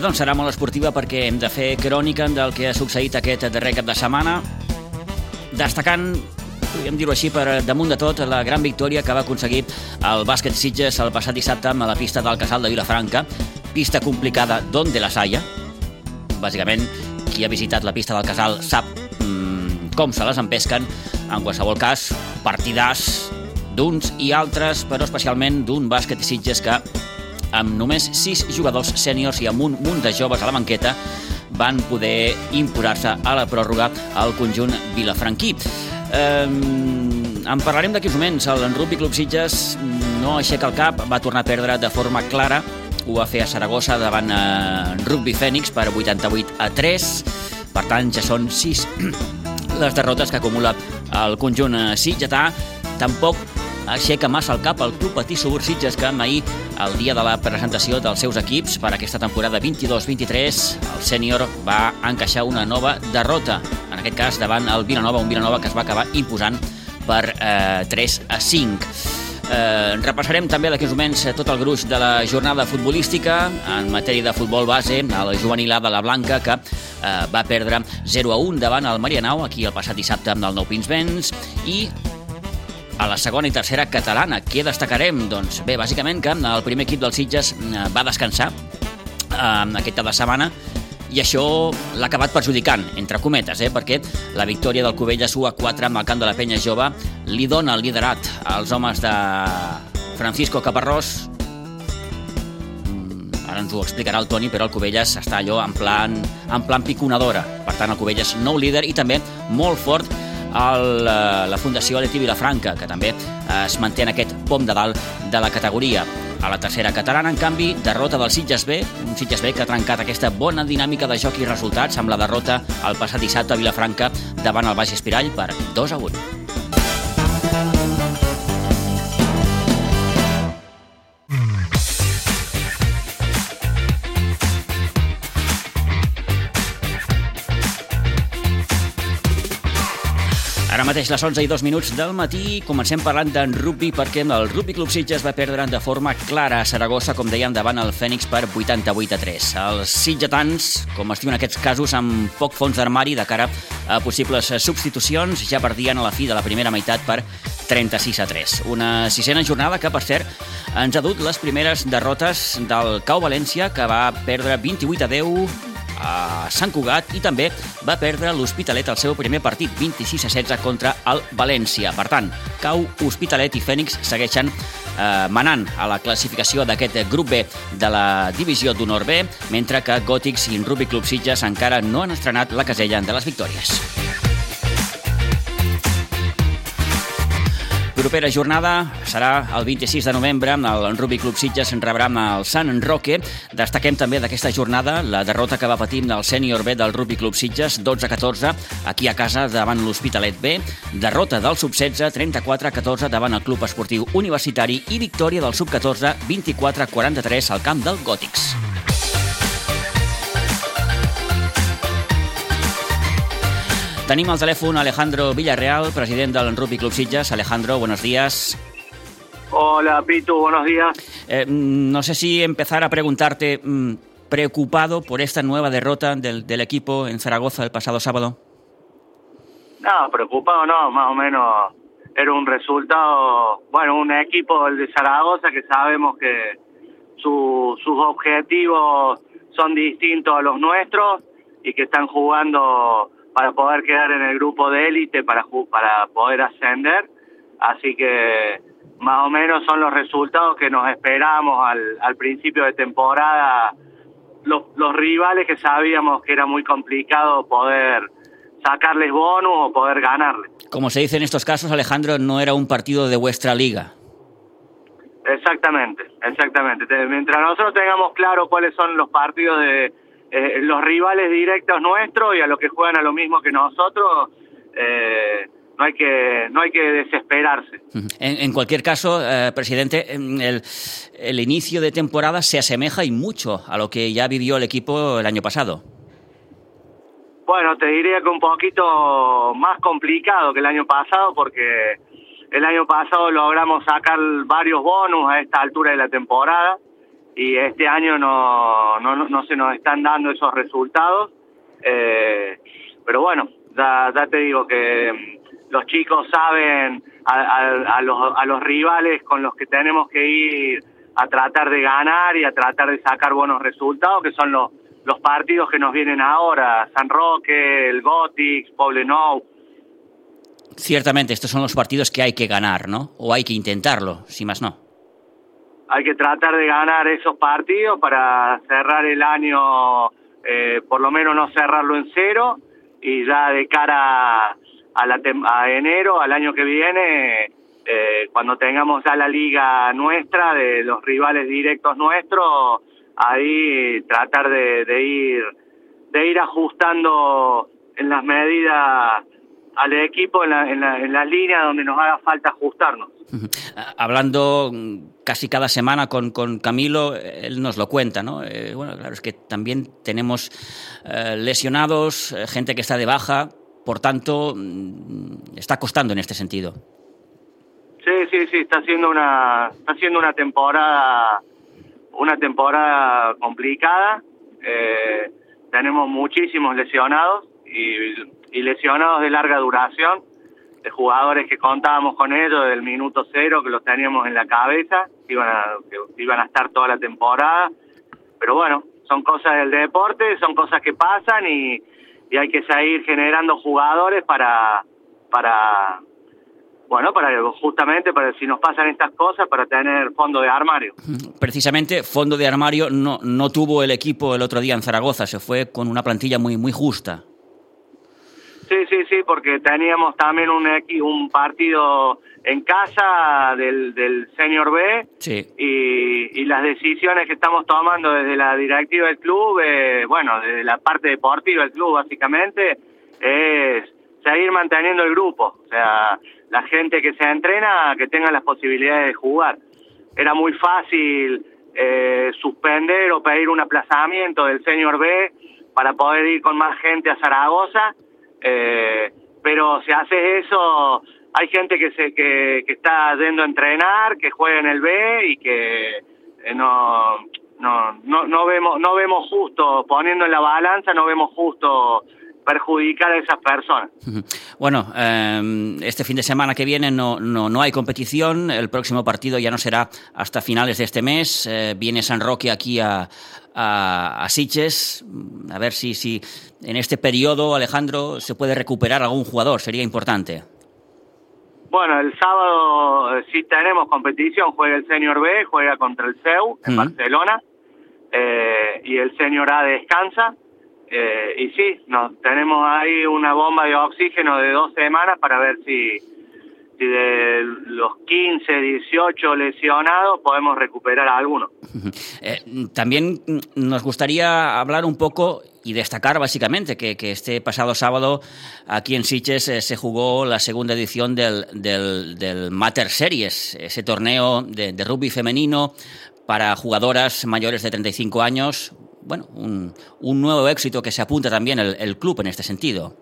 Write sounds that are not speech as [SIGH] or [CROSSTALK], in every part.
Doncs serà molt esportiva perquè hem de fer crònica del que ha succeït aquest darrer cap de setmana, destacant podríem dir-ho així, per damunt de tot, la gran victòria que va aconseguir el bàsquet Sitges el passat dissabte amb la pista del Casal de Vilafranca, pista complicada d'on de la Saia. Bàsicament, qui ha visitat la pista del Casal sap mmm, com se les empesquen. En qualsevol cas, partidars d'uns i altres, però especialment d'un bàsquet Sitges que amb només sis jugadors sèniors i amb un munt de joves a la banqueta, van poder imposar-se a la pròrroga al conjunt vilafranquí. Eh, en parlarem d'aquí uns moments. El Rugby Club Sitges no aixeca el cap, va tornar a perdre de forma clara. Ho va fer a Saragossa davant eh, Rugby Fènix per 88 a 3. Per tant, ja són 6 [CLEARS THROAT] les derrotes que acumula el conjunt eh, sitgetà. Tampoc aixeca massa el cap al Club Patí Subur Sitges que ahir, el dia de la presentació dels seus equips per aquesta temporada 22-23, el sènior va encaixar una nova derrota, en aquest cas davant el Vilanova, un Vilanova que es va acabar imposant per eh, 3 a 5. Eh, repassarem també d'aquí uns moments tot el gruix de la jornada futbolística en matèria de futbol base, el juvenil A de la Blanca, que eh, va perdre 0 a 1 davant el Marianau, aquí el passat dissabte amb el Nou Pinsbens, i a la segona i tercera catalana. Què destacarem? Doncs bé, bàsicament que el primer equip dels Sitges eh, va descansar eh, aquest cap de setmana i això l'ha acabat perjudicant, entre cometes, eh? perquè la victòria del Covelles 1 a 4 amb el camp de la penya jove li dona el liderat als homes de Francisco Caparrós mm, ara ens ho explicarà el Toni, però el Covelles està allò en plan, en plan piconadora. Per tant, el Covelles nou líder i també molt fort el, la Fundació Aleti Vilafranca, que també es manté en aquest pom de dalt de la categoria. A la tercera catalana, en canvi, derrota del Sitges B, un Sitges B que ha trencat aquesta bona dinàmica de joc i resultats amb la derrota el passat dissabte a Vilafranca davant el Baix Espirall per 2 a 1. Mateix les 11 i 2 minuts del matí comencem parlant d'en rugby perquè el Rugby Club Sitges va perdre de forma clara a Saragossa, com dèiem, davant el Fènix per 88 a 3. Els sitgetans, com es aquests casos, amb poc fons d'armari de cara a possibles substitucions, ja perdien a la fi de la primera meitat per 36 a 3. Una sisena jornada que, per cert, ens ha dut les primeres derrotes del Cau València, que va perdre 28 a 10 a Sant Cugat i també va perdre l'Hospitalet el seu primer partit, 26 a 16 contra el València. Per tant, Cau, Hospitalet i Fènix segueixen eh, manant a la classificació d'aquest grup B de la divisió d'honor B, mentre que Gòtics i Rugby Club Sitges encara no han estrenat la casella de les victòries. Propera jornada serà el 26 de novembre. El Rugby Club Sitges rebrà el Sant Roque. Destaquem també d'aquesta jornada la derrota que va patir el sènior B del Rugby Club Sitges, 12-14, aquí a casa davant l'Hospitalet B. Derrota del sub-16, 34-14 davant el Club Esportiu Universitari i victòria del sub-14, 24-43 al camp del Gòtics. Tenim al telèfon Alejandro Villarreal, president del Rugby Club Sitges. Alejandro, buenos días. Hola, Pitu, buenos días. Eh, no sé si empezar a preguntarte, mm, preocupado por esta nueva derrota del, del, equipo en Zaragoza el pasado sábado. No, preocupado no, más o menos era un resultado, bueno, un equipo, el de Zaragoza, que sabemos que su, sus objetivos son distintos a los nuestros y que están jugando para poder quedar en el grupo de élite, para, para poder ascender. Así que más o menos son los resultados que nos esperamos al, al principio de temporada. Los, los rivales que sabíamos que era muy complicado poder sacarles bonus o poder ganarles. Como se dice en estos casos, Alejandro, no era un partido de vuestra liga. Exactamente, exactamente. Mientras nosotros tengamos claro cuáles son los partidos de, eh, los rivales directos nuestros y a los que juegan a lo mismo que nosotros, eh, no hay que no hay que desesperarse. En, en cualquier caso, eh, presidente, el, el inicio de temporada se asemeja y mucho a lo que ya vivió el equipo el año pasado. Bueno, te diría que un poquito más complicado que el año pasado porque el año pasado logramos sacar varios bonus a esta altura de la temporada y este año no, no, no se nos están dando esos resultados. Eh, pero bueno, ya, te digo que mm, los chicos saben a, a, los, a los rivales con los que tenemos que ir a tratar de ganar y a tratar de sacar buenos resultados, que son los, los partidos que nos vienen ahora, San Roque, el Gothic, Poblenou. Ciertamente, estos son los partidos que hay que ganar, ¿no? O hay que intentarlo, si más no. Hay que tratar de ganar esos partidos para cerrar el año, eh, por lo menos no cerrarlo en cero, y ya de cara a, la a enero, al año que viene, eh, cuando tengamos ya la liga nuestra, de los rivales directos nuestros, ahí tratar de, de ir de ir ajustando en las medidas al equipo en la, en, la, en la línea donde nos haga falta ajustarnos. Hablando casi cada semana con, con Camilo, él nos lo cuenta, ¿no? Eh, bueno, claro, es que también tenemos eh, lesionados, eh, gente que está de baja, por tanto, mm, está costando en este sentido. Sí, sí, sí, está siendo una, está siendo una temporada, una temporada complicada. Eh, tenemos muchísimos lesionados y, y lesionados de larga duración de jugadores que contábamos con ellos del minuto cero, que los teníamos en la cabeza, que iban a, iban a estar toda la temporada. Pero bueno, son cosas del deporte, son cosas que pasan y, y hay que seguir generando jugadores para, para, bueno, para justamente para si nos pasan estas cosas, para tener fondo de armario. Precisamente, fondo de armario no, no tuvo el equipo el otro día en Zaragoza, se fue con una plantilla muy, muy justa. Sí, sí, sí, porque teníamos también un, un partido en casa del, del Senior B sí. y, y, las decisiones que estamos tomando desde la directiva del club, eh, bueno, desde la parte deportiva del club básicamente, es seguir manteniendo el grupo, o sea, la gente que se entrena que tenga las posibilidades de jugar. Era muy fácil eh, suspender o pedir un aplazamiento del Senior B para poder ir con más gente a Zaragoza eh, pero si haces eso, hay gente que se que, está yendo a entrenar, que juega en el B y que eh, no, no no no vemos no vemos justo poniendo en la balanza no vemos justo perjudicar a esas personas. [LAUGHS] Bueno, eh, este fin de semana que viene no, no, no, hay competición, el próximo partido ya no será hasta finales de este mes, eh, viene San Roque aquí a, a, a Siches, a ver si, si en este periodo, Alejandro, se puede recuperar algún jugador, sería importante. Bueno, el sábado eh, sí tenemos competición, juega el Senior B, juega contra el CEU en uh -huh. Barcelona, eh, y el Senior A descansa, eh, y sí, nos tenemos ahí una bomba de oxígeno de dos semanas para ver si de los 15, 18 lesionados podemos recuperar a alguno. [LAUGHS] Eh, también nos gustaría hablar un poco y destacar básicamente que, que este pasado sábado aquí en Siches eh, se jugó la segunda edición del, del, del Mater Series, ese torneo de, de rugby femenino para jugadoras mayores de 35 años, bueno, un, un nuevo éxito que se apunta también el, el, club en este sentido.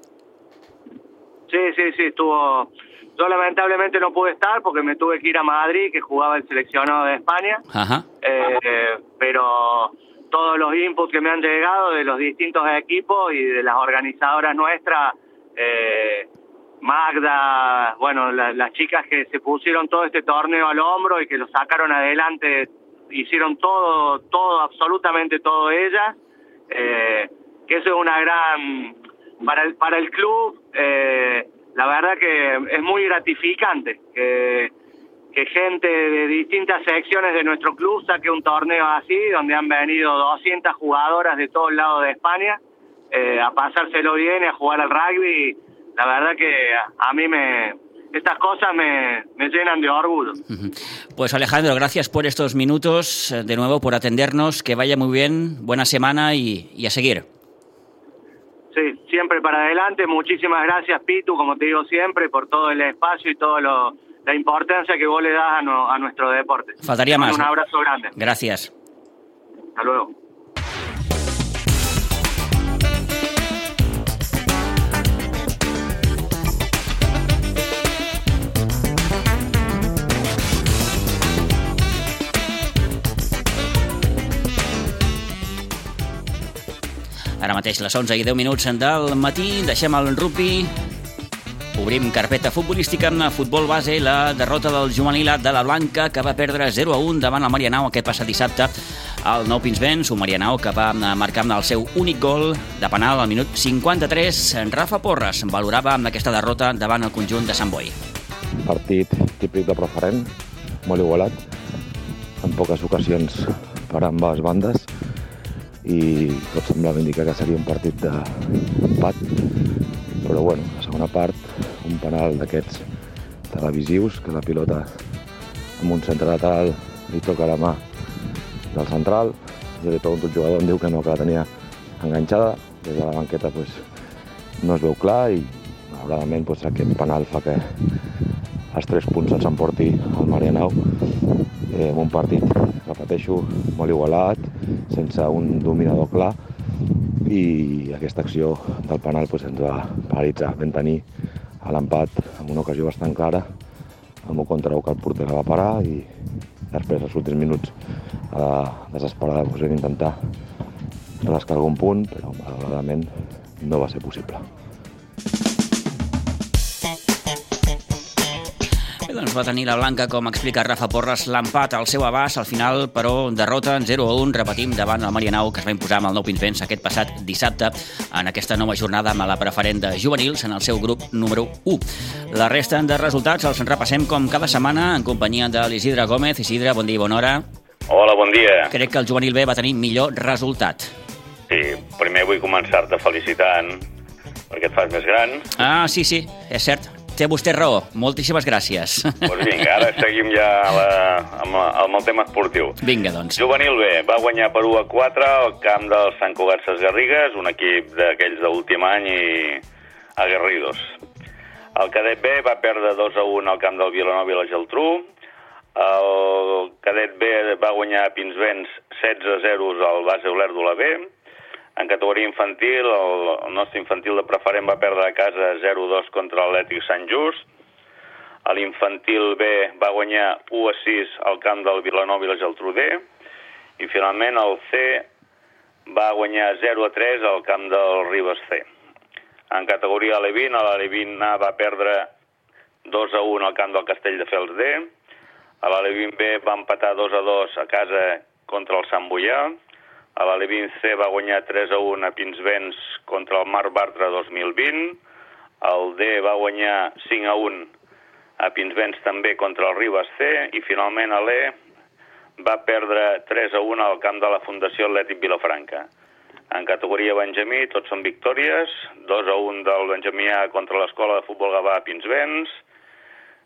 Sí, sí, sí, estuvo. Yo lamentablemente no pude estar porque me tuve que ir a Madrid, que jugaba el seleccionado de España. Ajá. Eh, pero todos los inputs que me han llegado de los distintos equipos y de las organizadoras nuestras, eh, Magda, bueno, la, las chicas que se pusieron todo este torneo al hombro y que lo sacaron adelante hicieron todo, todo, absolutamente todo ellas, eh, que eso es una gran, para el, para el club, eh, la verdad que es muy gratificante que, gente de distintas secciones de nuestro club saque un torneo así, donde han venido 200 jugadoras de todos lados de España, eh, a pasárselo bien y a jugar al rugby, la verdad que a, mí me, estas cosas me, llenan de orgullo. Pues Alejandro, gracias por estos minutos, de nuevo por atendernos, que vaya muy bien, buena semana y a seguir. Sí, siempre para adelante, muchísimas gracias Pitu, como te digo siempre, por todo el espacio y toda la importancia que vos le das a, no, a nuestro deporte. Faltaría más. Un abrazo grande. Gracias. Hasta luego. Ara mateix les 11 i 10 minuts del matí, deixem el rugby, obrim carpeta futbolística amb futbol base, la derrota del juvenil de la Blanca, que va perdre 0 a 1 davant el Marianao. Aquest passat dissabte? Al Nou Pinsbens, un Marianao que va marcar amb el seu únic gol de penal al minut 53. Rafa Porres valorava amb aquesta derrota davant el conjunt de Sant Boi. Partit típic de preferent, molt igualat, en poques ocasions per ambes bandes i tot semblava indicar que seria un partit d'empat, però bueno, la segona part, un penal d'aquests televisius, que la pilota amb un centre lateral li toca la mà del central, jo li pregunto al jugador, em diu que no, que la tenia enganxada, des de la banqueta pues, no es veu clar i malauradament pues, aquest penal fa que els tres punts els emporti el Marianau eh, un partit, repeteixo, molt igualat, sense un dominador clar i aquesta acció del penal pues, ens va paralitzar. Vam tenir a l'empat amb una ocasió bastant clara, amb un contrau que el porter la va parar i després, els últims minuts, a la desesperada, pues, vam intentar rascar algun punt, però malauradament no va ser possible. Doncs va tenir la Blanca, com explica Rafa Porres, l'empat al seu abast, al final, però derrota en 0 a 1, repetim, davant el Marianau, que es va imposar amb el nou Pinsbens aquest passat dissabte en aquesta nova jornada amb la preferent de juvenils en el seu grup número 1. La resta de resultats els repassem com cada setmana en companyia de l'Isidre Gómez. Isidre, bon dia i bona hora. Hola, bon dia. Crec que el juvenil B va tenir millor resultat. Sí, primer vull començar-te felicitant perquè et fas més gran. Ah, sí, sí, és cert. Té vostè raó. Moltíssimes gràcies. Doncs pues vinga, ara seguim ja la, amb, amb el tema esportiu. Vinga, doncs. Juvenil B va guanyar per 1 a 4 al camp del Sant Cugat Ses Garrigues, un equip d'aquells d'últim any i aguerridos. El cadet B va perdre 2 a 1 al camp del Vilanova i la Geltrú. El cadet B va guanyar a Pinsbens 16 a 0 al base Olèrdula B. En categoria infantil, el, el nostre infantil de preferent va perdre a casa 0-2 contra l'Atlètic Sant Just. A l'infantil B va guanyar 1 a 6 al camp del Vilanova i la Geltrú D. I finalment el C va guanyar 0 a 3 al camp del Ribes C. En categoria Alevin, l'Alevin A va perdre 2 a 1 al camp del Castell de Fels D. A l'Alevin B va empatar 2 a 2 a casa contra el Sant Boià. A l'Alevin C va guanyar 3 a 1 a Pinsbens contra el Mar Bartra 2020. El D va guanyar 5 a 1 a Pinsbens també contra el Ribes C. I finalment l'E va perdre 3 a 1 al camp de la Fundació Atlètic Vilafranca. En categoria Benjamí, tots són victòries. 2 a 1 del Benjamí A contra l'Escola de Futbol Gavà a Pinsbens.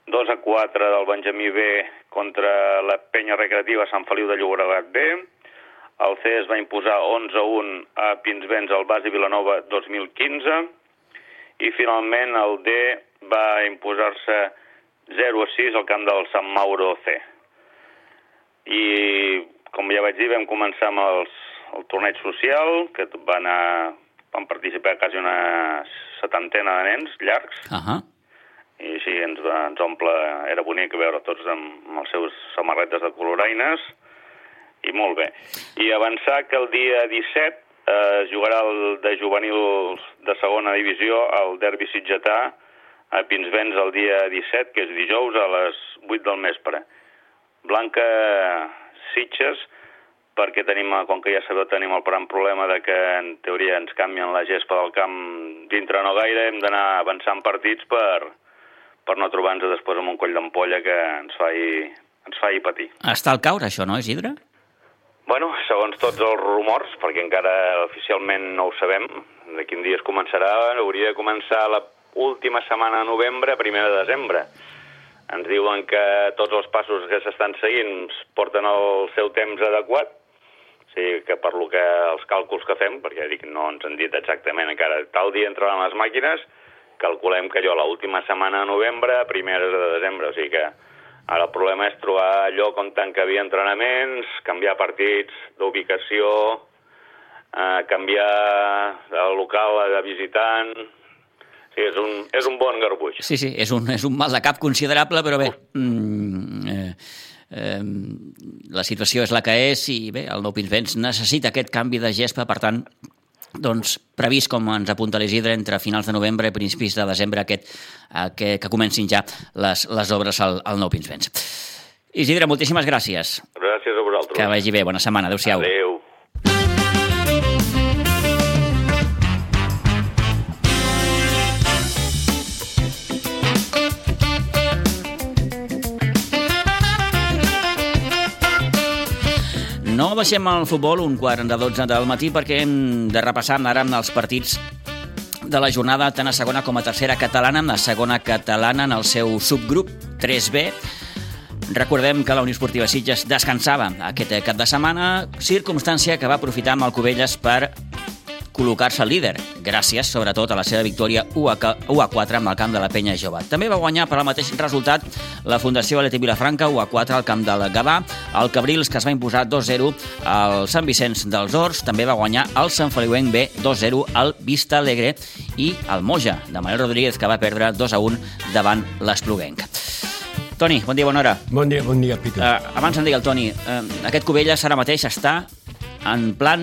2 a 4 del Benjamí B contra la penya recreativa Sant Feliu de Llobregat B. El C es va imposar 11 a 1 a Pinsbens al base Vilanova 2015 i finalment el D va imposar-se 0 a 6 al camp del Sant Mauro C. I com ja vaig dir, vam començar amb els, el torneig social, que va anar, van participar quasi una setantena de nens llargs, Uh -huh. i així ens, va, ens omple, era bonic veure tots amb, amb els seus samarretes de coloraines, i molt bé. I avançar que el dia 17 eh, jugarà el de juvenils de segona divisió el derbi sitgetà a Pinsbens el dia 17, que és dijous a les 8 del vespre. Blanca Sitges, perquè tenim, com que ja sabeu, tenim el gran problema de que en teoria ens canvien la gespa del camp dintre no gaire, hem d'anar avançant partits per, per no trobar-nos després amb un coll d'ampolla que ens faci, ens faci patir. Està al caure, això, no, Isidre? Bueno, segons tots els rumors, perquè encara oficialment no ho sabem, de quin dia es començarà, hauria de començar la última setmana de novembre, primera de desembre. Ens diuen que tots els passos que s'estan seguint porten el seu temps adequat, o sigui que per lo que els càlculs que fem, perquè dic, no ens han dit exactament encara, tal dia entraran les màquines, calculem que allò l'última setmana de novembre, primera de desembre, o sigui que Ara el problema és trobar lloc on tant que havia entrenaments, canviar partits d'ubicació, eh, canviar el local de visitant... Sí, és un, és un bon garbuix. Sí, sí, és un, és un mal de cap considerable, però bé, mm, eh, la situació és la que és i bé, el Nou Pinsbens necessita aquest canvi de gespa, per tant, doncs, previst, com ens apunta l'Isidre, entre finals de novembre i principis de desembre aquest, eh, que, que comencin ja les, les obres al, al Nou Pinsbens. Isidre, moltíssimes gràcies. Gràcies a vosaltres. Que vagi bé. Bona setmana. Adéu-siau. Adéu. Baixem al futbol un quart de 12 del matí perquè hem de repassar ara els partits de la jornada tant a segona com a tercera catalana, amb la segona catalana en el seu subgrup 3B. Recordem que la Unió Esportiva Sitges descansava aquest cap de setmana, circumstància que va aprofitar amb el Cubelles per col·locar-se líder, gràcies sobretot a la seva victòria 1-4 amb el camp de la Penya Jove. També va guanyar per al mateix resultat la Fundació Aleti Vilafranca 1-4 al camp del Gavà, el Cabrils que es va imposar 2-0 al Sant Vicenç dels Horts, també va guanyar el Sant Feliuenc B 2-0 al Vista Alegre i el Moja, de Manuel Rodríguez, que va perdre 2-1 davant l'Espluguenc. Toni, bon dia, bona hora. Bon dia, bon dia, Pitu. Uh, abans em digui el Toni, uh, aquest Cubelles ara mateix està en plan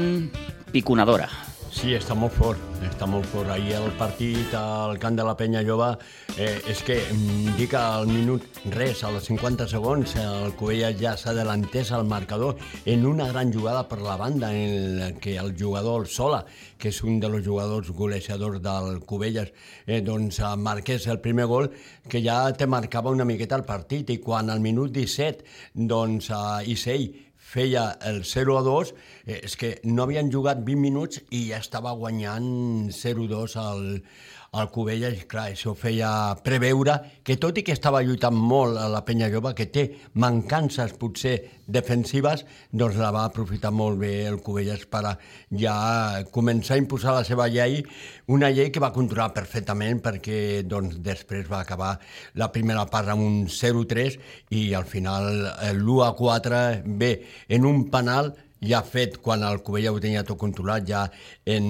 piconadora. Sí, està molt fort, està molt fort. Ahir el partit al camp de la Penya Jove, eh, és que dic al minut res, als 50 segons, el Covella ja s'adelantés al marcador en una gran jugada per la banda en la que el jugador Sola, que és un dels jugadors golejadors del Covelles, eh, doncs eh, marqués el primer gol que ja te marcava una miqueta el partit i quan al minut 17 doncs eh, Isell feia el 0 a 2, eh, és que no havien jugat 20 minuts i ja estava guanyant 0-2 al, al Cubella, i clar, això feia preveure que tot i que estava lluitant molt a la penya jove, que té mancances potser defensives, doncs la va aprofitar molt bé el Cubelles per ja començar a imposar la seva llei, una llei que va controlar perfectament perquè doncs, després va acabar la primera part amb un 0-3 i al final l'1-4 ve en un penal ja fet quan el Covella ho tenia tot controlat ja en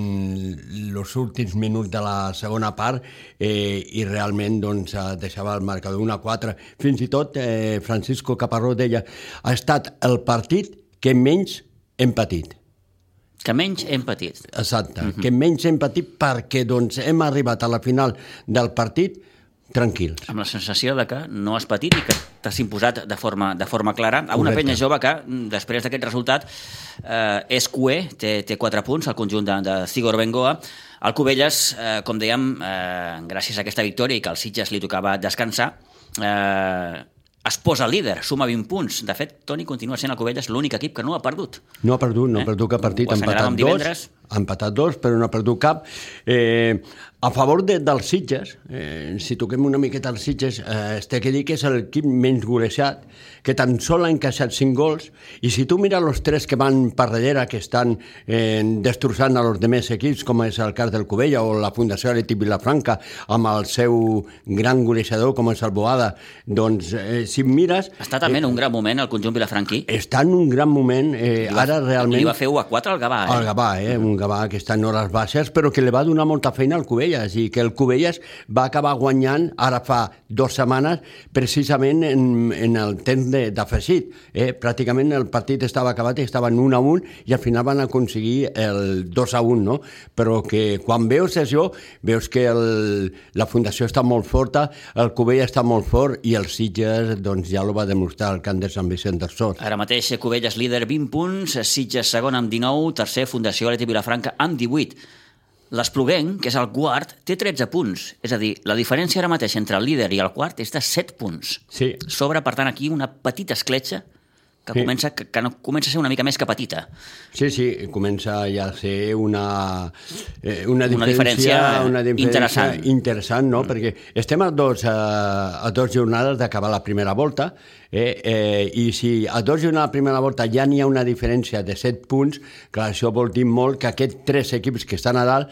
els últims minuts de la segona part eh, i realment doncs, deixava el marcador 1 a 4. Fins i tot eh, Francisco Caparrós deia ha estat el partit que menys hem patit. Que menys hem patit. Exacte, uh -huh. que menys hem patit perquè doncs, hem arribat a la final del partit tranquils. Amb la sensació de que no has patit i que t'has imposat de forma, de forma clara a una Correcte. penya jove que, després d'aquest resultat, eh, és QE, té, té 4 punts, al conjunt de, de Cigor Bengoa. El Cubelles, eh, com dèiem, eh, gràcies a aquesta victòria i que al Sitges li tocava descansar, eh, es posa líder, suma 20 punts. De fet, Toni continua sent el Cubelles l'únic equip que no ha perdut. No ha perdut, no Eh? ha perdut cap partit, ha empatat dos, divendres. Ha empatat dos, però no ha perdut cap. Eh, a favor de, dels Sitges, eh, si toquem una miqueta els Sitges, eh, es té que dir que és l'equip menys golejat, que tan sol ha encaixat 5 gols, i si tu mires els tres que van per darrere, que estan eh, destrossant a los demés equips, com és el cas del Cubella o la Fundació Aleti Vilafranca, amb el seu gran golejador, com és el Boada, doncs, eh, si mires... Està també en un gran moment el conjunt vilafranquí. Està en un gran moment, eh, va- ara realment... Li va fer 1 a 4 al Gavà, eh? El Gavà, eh? un Que està en hores baixes, però que li va donar molta feina al Cubelles i que el Cubelles va acabar guanyant ara fa dues setmanes precisament en, en el temps de- d'afegit. Eh? Pràcticament el partit estava acabat i estaven 1 a 1 i al final van aconseguir el 2 a 1, no? Però que quan veus això, veus que el, la fundació està molt forta, el Cubelles està molt fort i el Sitges doncs, ja ho va demostrar al camp de Sant Vicent dels Sors. Ara mateix Cubelles líder 20 punts, Sitges segon amb 19, tercer Fundació Aleti Vilafranca amb 18. L'Espluguenc, que és el quart, té 13 punts. És a dir, la diferència ara mateix entre el líder i el quart és de 7 punts. Sí. S'obre, per tant, aquí una petita escletxa que, Sí. comença, que, que no, comença a ser una mica més que petita. Sí, sí, comença ja a ser una, eh, una, Una diferència, diferència una diferència interessant. interessant no? Mm. perquè estem a dos, a, a dos jornades d'acabar la primera volta eh, eh, i si a dos jornades de la primera volta ja n'hi ha una diferència de 7 punts, clar, això vol dir molt que aquests tres equips que estan a dalt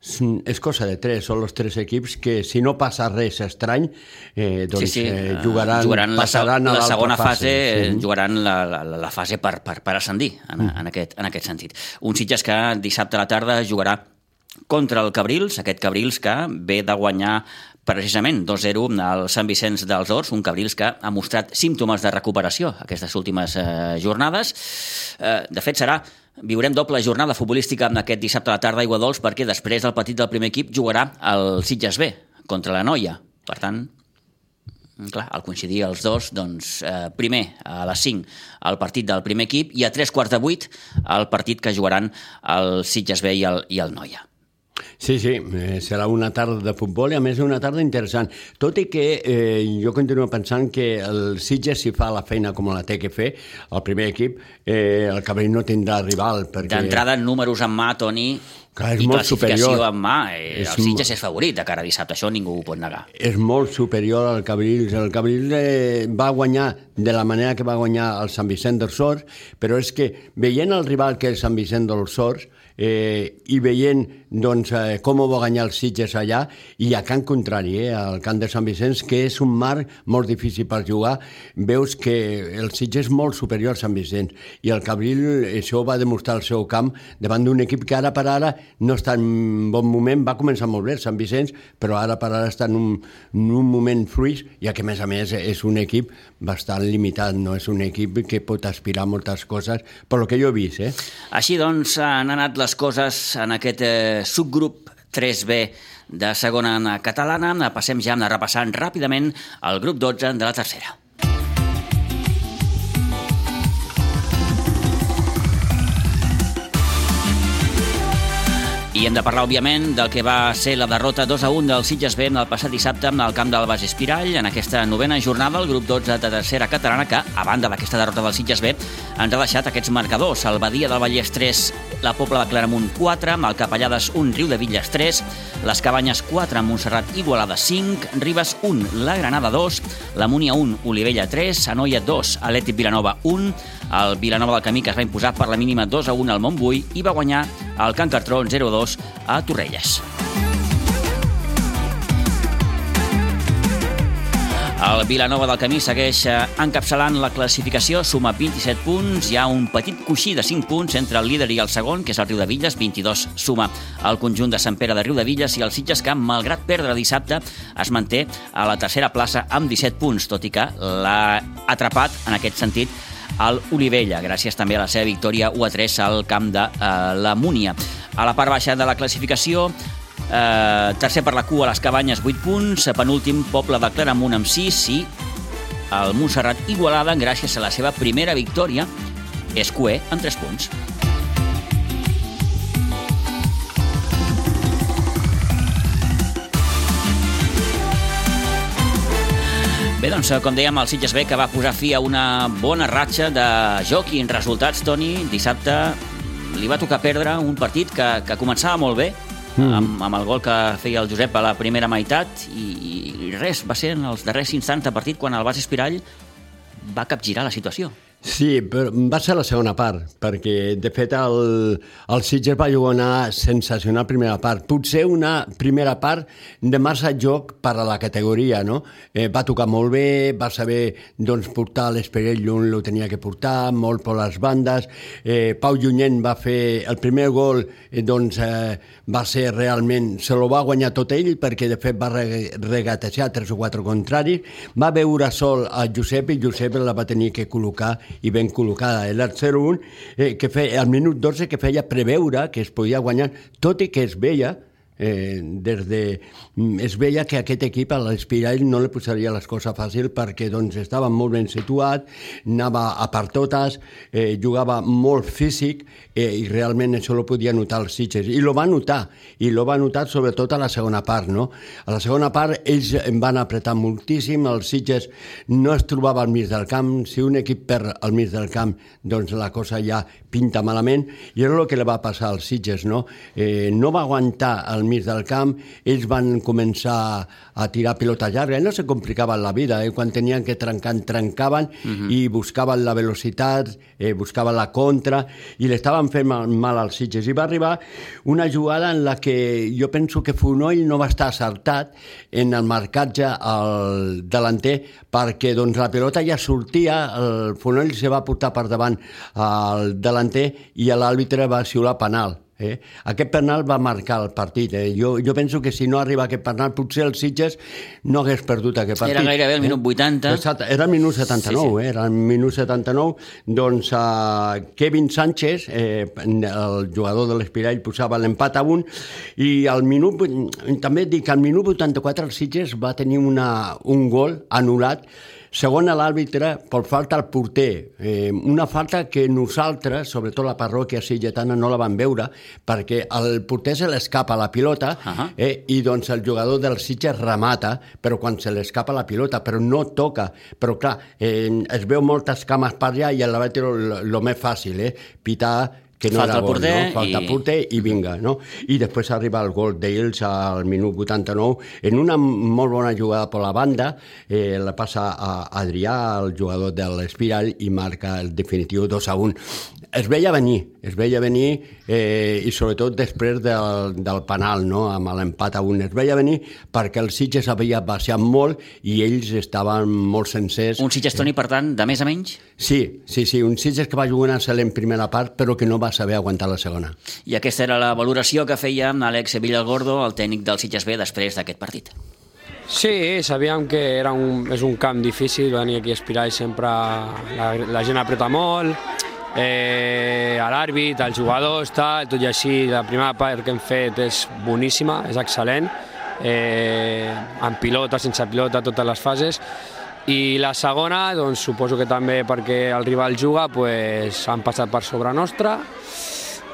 és cosa de tres, són els tres equips que si no passa res estrany eh, doncs sí, sí. eh, eh, jugaran, jugaran la, passaran a la segona fase, Sí. sí. jugaran la, la, la fase per, per, per ascendir en, Mm. en, aquest, en aquest sentit. Un Sitges que dissabte a la tarda jugarà contra el Cabrils, aquest Cabrils que ve de guanyar precisament 2-0 al Sant Vicenç dels Horts, un Cabrils que ha mostrat símptomes de recuperació aquestes últimes eh, jornades. Eh, de fet, serà Viurem doble jornada futbolística en aquest dissabte a la tarda a Iguadols perquè després del partit del primer equip jugarà el Sitges B contra la Noia. Per tant, clar, al coincidir els dos, doncs, eh, primer a les 5 el partit del primer equip i a tres quarts de vuit el partit que jugaran el Sitges B i el, i el Noia. Sí, sí, eh, serà una tarda de futbol i a més una tarda interessant. Tot i que eh, jo continuo pensant que el Sitges si fa la feina com la té que fer, el primer equip, eh, el Cabrell no tindrà rival. Perquè... D'entrada, números en mà, Toni, Clar, és I molt superior. en mà, eh, és el Sitges és favorit de cara a dissabte, això ningú ho pot negar. És molt superior al Cabrils. El Cabrils eh, va guanyar de la manera que va guanyar el Sant Vicent dels Sors, però és que veient el rival que és Sant Vicent dels Sors, eh, i veient doncs, eh, com ho va guanyar el Sitges allà i a Can Contrari, eh, al camp de Sant Vicenç, que és un mar molt difícil per jugar, veus que el Sitges és molt superior al Sant Vicenç i el Cabril això va demostrar el seu camp davant d'un equip que ara per ara no està en bon moment, va començar molt bé el Sant Vicenç, però ara per ara està en un, en un moment fruix i que a més a més és un equip bastant limitat, no és un equip que pot aspirar a moltes coses, per lo que jo he vist. Eh? Així doncs han anat les coses en aquest eh, subgrup 3B de segona catalana. Passem ja a repassant ràpidament el grup 12 de la tercera. I hem de parlar, òbviament, del que va ser la derrota 2 a 1 del Sitges B el passat dissabte al camp del Bas Espirall. En aquesta novena jornada, el grup 12 de tercera catalana, que, a banda d'aquesta derrota del Sitges B, ens ha deixat aquests marcadors. El Badia del Vallès 3, la Pobla de Claramunt 4, el Capellades 1, Riu de Villes 3, les Cabanyes 4, Montserrat Igualada 5, Ribes 1, la Granada 2, la Múnia 1, Olivella 3, Anoia 2, Aleti Vilanova 1, el Vilanova del Camí, que es va imposar per la mínima 2 a 1 al Montbui, i va guanyar el Can Cartró 0-2 a Torrelles. El Vilanova del Camí segueix eh, encapçalant la classificació, suma 27 punts, hi ha un petit coixí de 5 punts entre el líder i el segon, que és el Riu de Villes, 22 suma el conjunt de Sant Pere de Riu de Villes i el Sitges que, malgrat perdre dissabte, es manté a la tercera plaça amb 17 punts, tot i que l'ha atrapat, en aquest sentit, al Olivella, gràcies també a la seva victòria 1 a 3 al camp de eh, la Múnia. A la part baixa de la classificació, eh, tercer per la cua, les Cabanyes, 8 punts, penúltim, Poble de Claramunt amb 6 i el Montserrat Igualada, gràcies a la seva primera victòria, és cué amb 3 punts. Bé, doncs, com dèiem, el Sitges B que va posar fi a una bona ratxa de joc i en resultats, Toni, dissabte li va tocar perdre un partit que, que començava molt bé, mm. amb, amb el gol que feia el Josep a la primera meitat i, i res, va ser en els darrers instants de partit quan el Bas Espirall va capgirar la situació. Sí, però va ser la segona part, perquè de fet el, el Sitges va jugar una sensacional primera part. Potser una primera part de massa joc per a la categoria, no? Eh, va tocar molt bé, va saber doncs, portar l'esperell on lo tenia que portar, molt per les bandes. Eh, Pau Junyent va fer el primer gol, eh, doncs eh, va ser realment... Se lo va guanyar tot ell perquè de fet va regatejar tres o quatre contraris. Va veure sol a Josep i Josep la va tenir que col·locar i ben col·locada. El 0-1, eh, que feia, al minut 12 que feia preveure que es podia guanyar, tot i que es veia eh, des de... Mm, es veia que aquest equip a l'Espirall no li posaria les coses fàcil perquè doncs, estava molt ben situat, anava a per totes, eh, jugava molt físic eh, i realment això lo podia notar els Sitges. I lo va notar, i lo va notar sobretot a la segona part. No? A la segona part ells em van apretar moltíssim, els Sitges no es trobava al mig del camp, si un equip perd al mig del camp doncs la cosa ja pinta malament, i és el que li va passar als Sitges. No, eh, no va aguantar el mig del camp, ells van començar a tirar pilota llarga, no se complicaven la vida, eh? quan tenien que trencar, trencaven uh. -huh. i buscaven la velocitat, eh, buscaven la contra, i l'estaven fent mal, mal als Sitges. I va arribar una jugada en la que jo penso que Fonoll no va estar acertat en el marcatge al delanter, perquè doncs, la pilota ja sortia, el Fonoll se va portar per davant al delanter i l'àrbitre va xiular penal Eh? Aquest penal va marcar el partit. Eh? Jo, jo penso que si no arriba aquest penal, potser el Sitges no hagués perdut aquest partit. Era gairebé el minut 80. Exacte, era el minut 79, sí, sí. Eh? era el minut 79. Doncs uh, Kevin Sánchez, eh, el jugador de l'Espirall, posava l'empat a un i al minut, també dic que al minut 84 el Sitges va tenir una, un gol anul·lat Segon a l'àrbitre, per falta al porter. Eh, una falta que nosaltres, sobretot la parròquia silletana, no la vam veure, perquè el porter se l'escapa la pilota uh -huh. eh, i doncs el jugador del Sitges remata, però quan se l'escapa la pilota, però no toca. Però clar, eh, es veu moltes cames per allà i l'àrbitre el més fàcil, eh? pitar que no Falta era el gol, porter no? Falta i- porter i vinga, no? I després arriba el gol d'ells al minut 89 en una molt bona jugada per la banda, eh, la passa a Adrià, el jugador de l'Espiral, i marca el definitiu 2 a 1. Es veia venir, es veia venir eh, i sobretot després del, del penal, no? amb l'empat a 1. Es veia venir perquè el Sitges havia baixat molt i ells estaven molt sencers. Un Sitges Toni, per tant, de més a menys? Sí, sí, sí, un Sitges que va jugar una excel·lent primera part però que no va saber aguantar la segona. I aquesta era la valoració que feia Àlex Villalgordo, el tècnic del Sitges B, després d'aquest partit. Sí, sabíem que era un, és un camp difícil, venir aquí a Espiral sempre la, la gent apreta molt, eh, a l'àrbit, als jugadors, tal, tot i així la primera part que hem fet és boníssima, és excel·lent, eh, amb pilota, sense pilota, totes les fases, i la segona, doncs, suposo que també perquè el rival juga, pues, han passat per sobre nostra,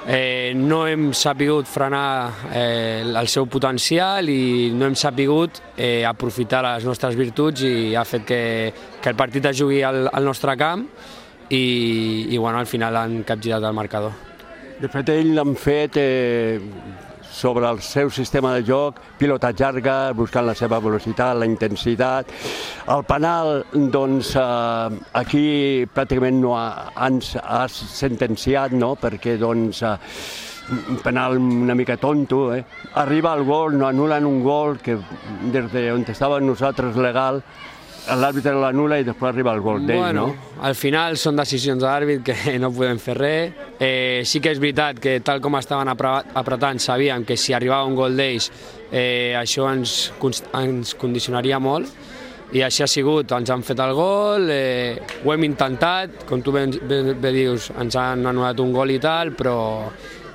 eh, no hem sapigut frenar eh, el seu potencial i no hem sapigut eh, aprofitar les nostres virtuts i ha fet que, que el partit es jugui al, al nostre camp i, i bueno, al final han capgirat el marcador. De fet, ell l'han fet eh, sobre el seu sistema de joc, pilota llarga, buscant la seva velocitat, la intensitat. El penal, doncs, eh, aquí pràcticament no ha, ens ha sentenciat, no?, perquè, doncs, eh, un penal una mica tonto, eh? Arriba el gol, no anulen un gol que des de on estàvem nosaltres legal, l'àrbitre l'anula i després arriba el gol d'ell, bueno, no? al final són decisions de l'àrbit que [LAUGHS] no podem fer res. Eh, sí que és veritat que tal com estaven apre- apretant sabíem que si arribava un gol d'ells eh, això ens, ens condicionaria molt i així ha sigut, ens han fet el gol, eh, ho hem intentat, com tu ben, bé, bé dius, ens han anul·lat un gol i tal, però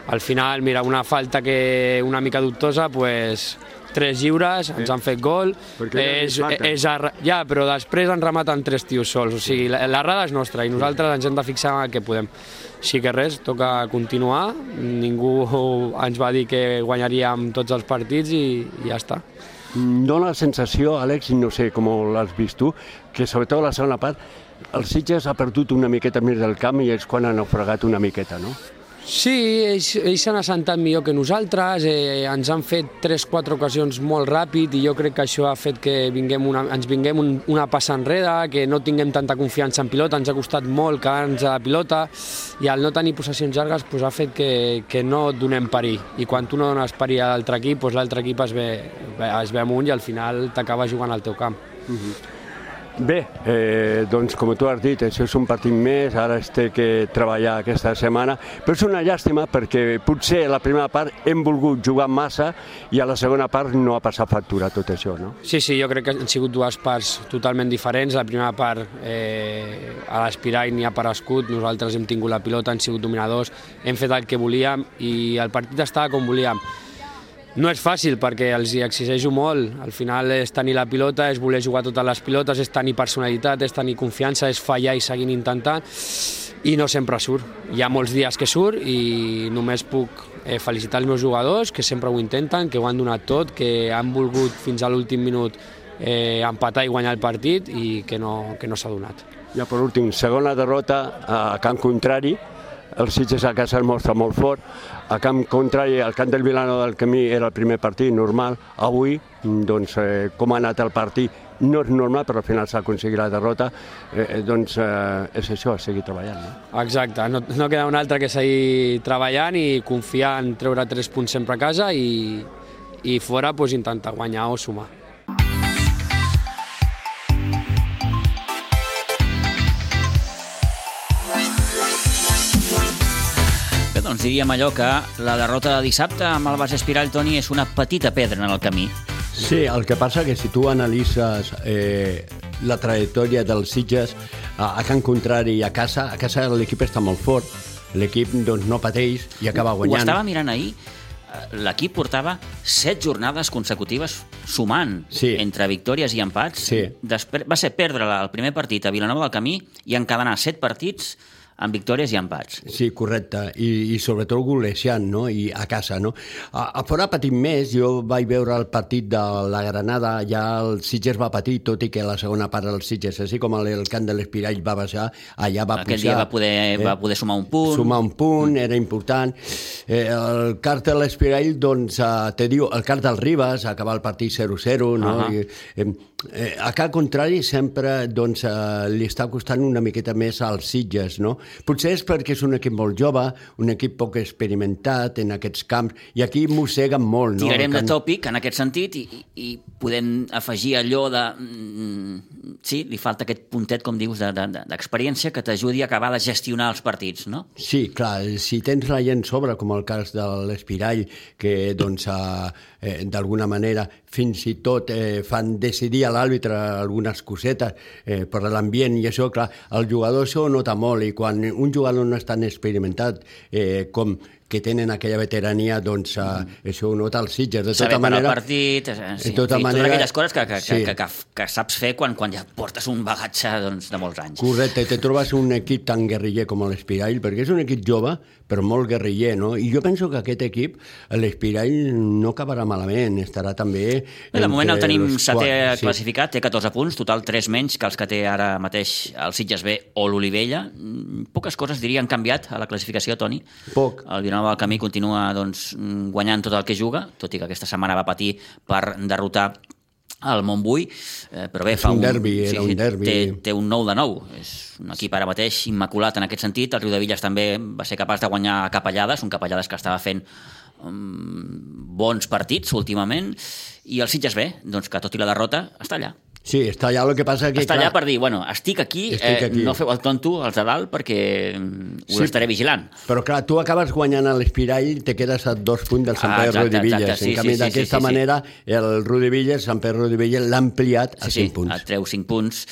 al final, mira, una falta que una mica dubtosa, pues, tres lliures, ens han fet gol, Perquè és, és arra... ja, però després ens rematen tres tios sols, o sigui, la- l'errada és nostra i nosaltres ens hem de fixar en el que podem. Així que res, toca continuar, ningú ens va dir que guanyaríem tots els partits i, i ja està. Em Dóna la sensació, Àlex, i no sé com l'has vist tu, que sobretot la segona part, el Sitges ha perdut una miqueta més del camp i és quan han naufragat una miqueta, no? Sí, ells, ells s'han assentat millor que nosaltres, eh, ens han fet 3-4 ocasions molt ràpid i jo crec que això ha fet que vinguem una, ens vinguem un, una passa enrere, que no tinguem tanta confiança en pilota, ens ha costat molt quedar-nos a la pilota i al no tenir possessions llargues pues, ha fet que, que no donem perill i quan tu no dones perill a l'altre equip, pues, l'altre equip es ve, es ve amunt i al final t'acaba jugant al teu camp. Bé, eh, doncs com tu has dit, això és un partit més, ara es té que treballar aquesta setmana, però és una llàstima perquè potser la primera part hem volgut jugar massa i a la segona part no ha passat factura tot això, no? Sí, sí, jo crec que han sigut dues parts totalment diferents. La primera part, eh, a l'Espirall n'hi ha per escut, nosaltres hem tingut la pilota, hem sigut dominadors, hem fet el que volíem i el partit estava com volíem. No és fàcil perquè els hi exigeixo molt. Al final és tenir la pilota, és voler jugar totes les pilotes, és tenir personalitat, és tenir confiança, és fallar i seguir intentant i no sempre surt. Hi ha molts dies que surt i només puc eh, felicitar els meus jugadors, que sempre ho intenten, que ho han donat tot, que han volgut fins a l'últim minut eh, empatar i guanyar el partit i que no, que no s'ha donat. Ja per últim, segona derrota a camp contrari, el Sitges a casa el mostra molt fort, a camp contrari, al camp del Vilano del Camí era el primer partit normal, avui, doncs, eh, com ha anat el partit, no és normal, però al final s'ha aconseguit la derrota, eh, eh, doncs eh, és això, seguir treballant. No? Exacte, no, no queda un altre que seguir treballant i confiar en treure tres punts sempre a casa i, i fora pues, intentar guanyar o sumar. Bé, doncs diríem allò que la derrota de dissabte amb el Bas Espirall, Toni, és una petita pedra en el camí. Sí, el que passa que si tu analitzes eh, la trajectòria dels Sitges a, a Can Contrari i a casa, a casa l'equip està molt fort, l'equip doncs, no pateix i acaba guanyant. Ho estava mirant ahir, eh, l'equip portava set jornades consecutives sumant Sí. entre victòries i empats. Sí. Després, va ser perdre el primer partit a Vilanova del Camí i encadenar set partits amb victòries i empats. Sí, correcte, i, i sobretot golejant, no? I a casa, no? A, a fora patit més, jo vaig veure el partit de la Granada, ja el Sitges va patir, tot i que la segona part del Sitges, així com el, el camp de l'Espirall va baixar, allà va Aquell pujar. dia va poder, va poder sumar un punt. Sumar un punt, era important. Eh, el cart de l'Espirall, doncs, eh, te diu, el cart del Ribas, acabar el partit 0-0, no? Ahà. I, eh, eh, a cada contrari sempre doncs, eh, li està costant una miqueta més als Sitges, no? Potser és perquè és un equip molt jove, un equip poc experimentat en aquests camps, i aquí mosseguen molt, no? Tirarem de tòpic en aquest sentit i, i podem afegir allò de... mm, Sí, li falta aquest puntet, com dius, de- de- de- d'experiència que t'ajudi a acabar de gestionar els partits, no? Sí, clar, si tens la gent sobre, com el cas de l'Espirall, que doncs, eh, eh, d'alguna manera fins i tot eh, fan decidir a l'àrbitre algunes cosetes eh, per l'ambient i això, clar, el jugador això ho nota molt i quan un jugador no és tan experimentat eh, com que tenen aquella veterania, doncs eh, això ho nota el Sitges. De tota Saber manera, el partit, eh, sí, de tota fi, manera- totes aquelles coses que, que, sí. que, que, que saps fer quan, quan ja portes un bagatge doncs, de molts anys. Correcte, te trobes un equip tan guerriller com l'Espirall, perquè és un equip jove, però molt guerriller, no? I jo penso que aquest equip, l'Espirall, no acabarà malament, estarà també... Bé, de moment el tenim setè quatre, classificat, té 14 punts, total 3 menys que els que té ara mateix el Sitges B o l'Olivella. Mm, Poques coses, diria, han canviat a la classificació, Toni. Poc. El Vilanova del Camí continua doncs, guanyant tot el que juga, tot i que aquesta setmana va patir per derrotar el Montbui, eh, però bé, És fa un derbi, era un derbi. Té, té un 9 de 9, és un equip ara mateix immaculat en aquest sentit, el Riu de Villas també va ser capaç de guanyar a Capellades, un Capellades que estava fent um, bons partits últimament, i el Sitges B, doncs que tot i la derrota està allà. Sí, està allà, el que passa que... Està clar, allà per dir, bueno, estic aquí, Estic eh, aquí. no feu el tonto els de dalt perquè mm, us Sí. estaré vigilant. Però clar, tu acabes guanyant a l'Espirall i te quedes a dos punts del Sant Ah, Pere exacte, Rodivilles. exacte, sí, en canvi, sí, sí, d'aquesta sí, sí, sí. manera, el Rodivilles, Sant Pere Rodivilles, l'ha ampliat a Sí, sí, 5 punts. et treu 5 punts.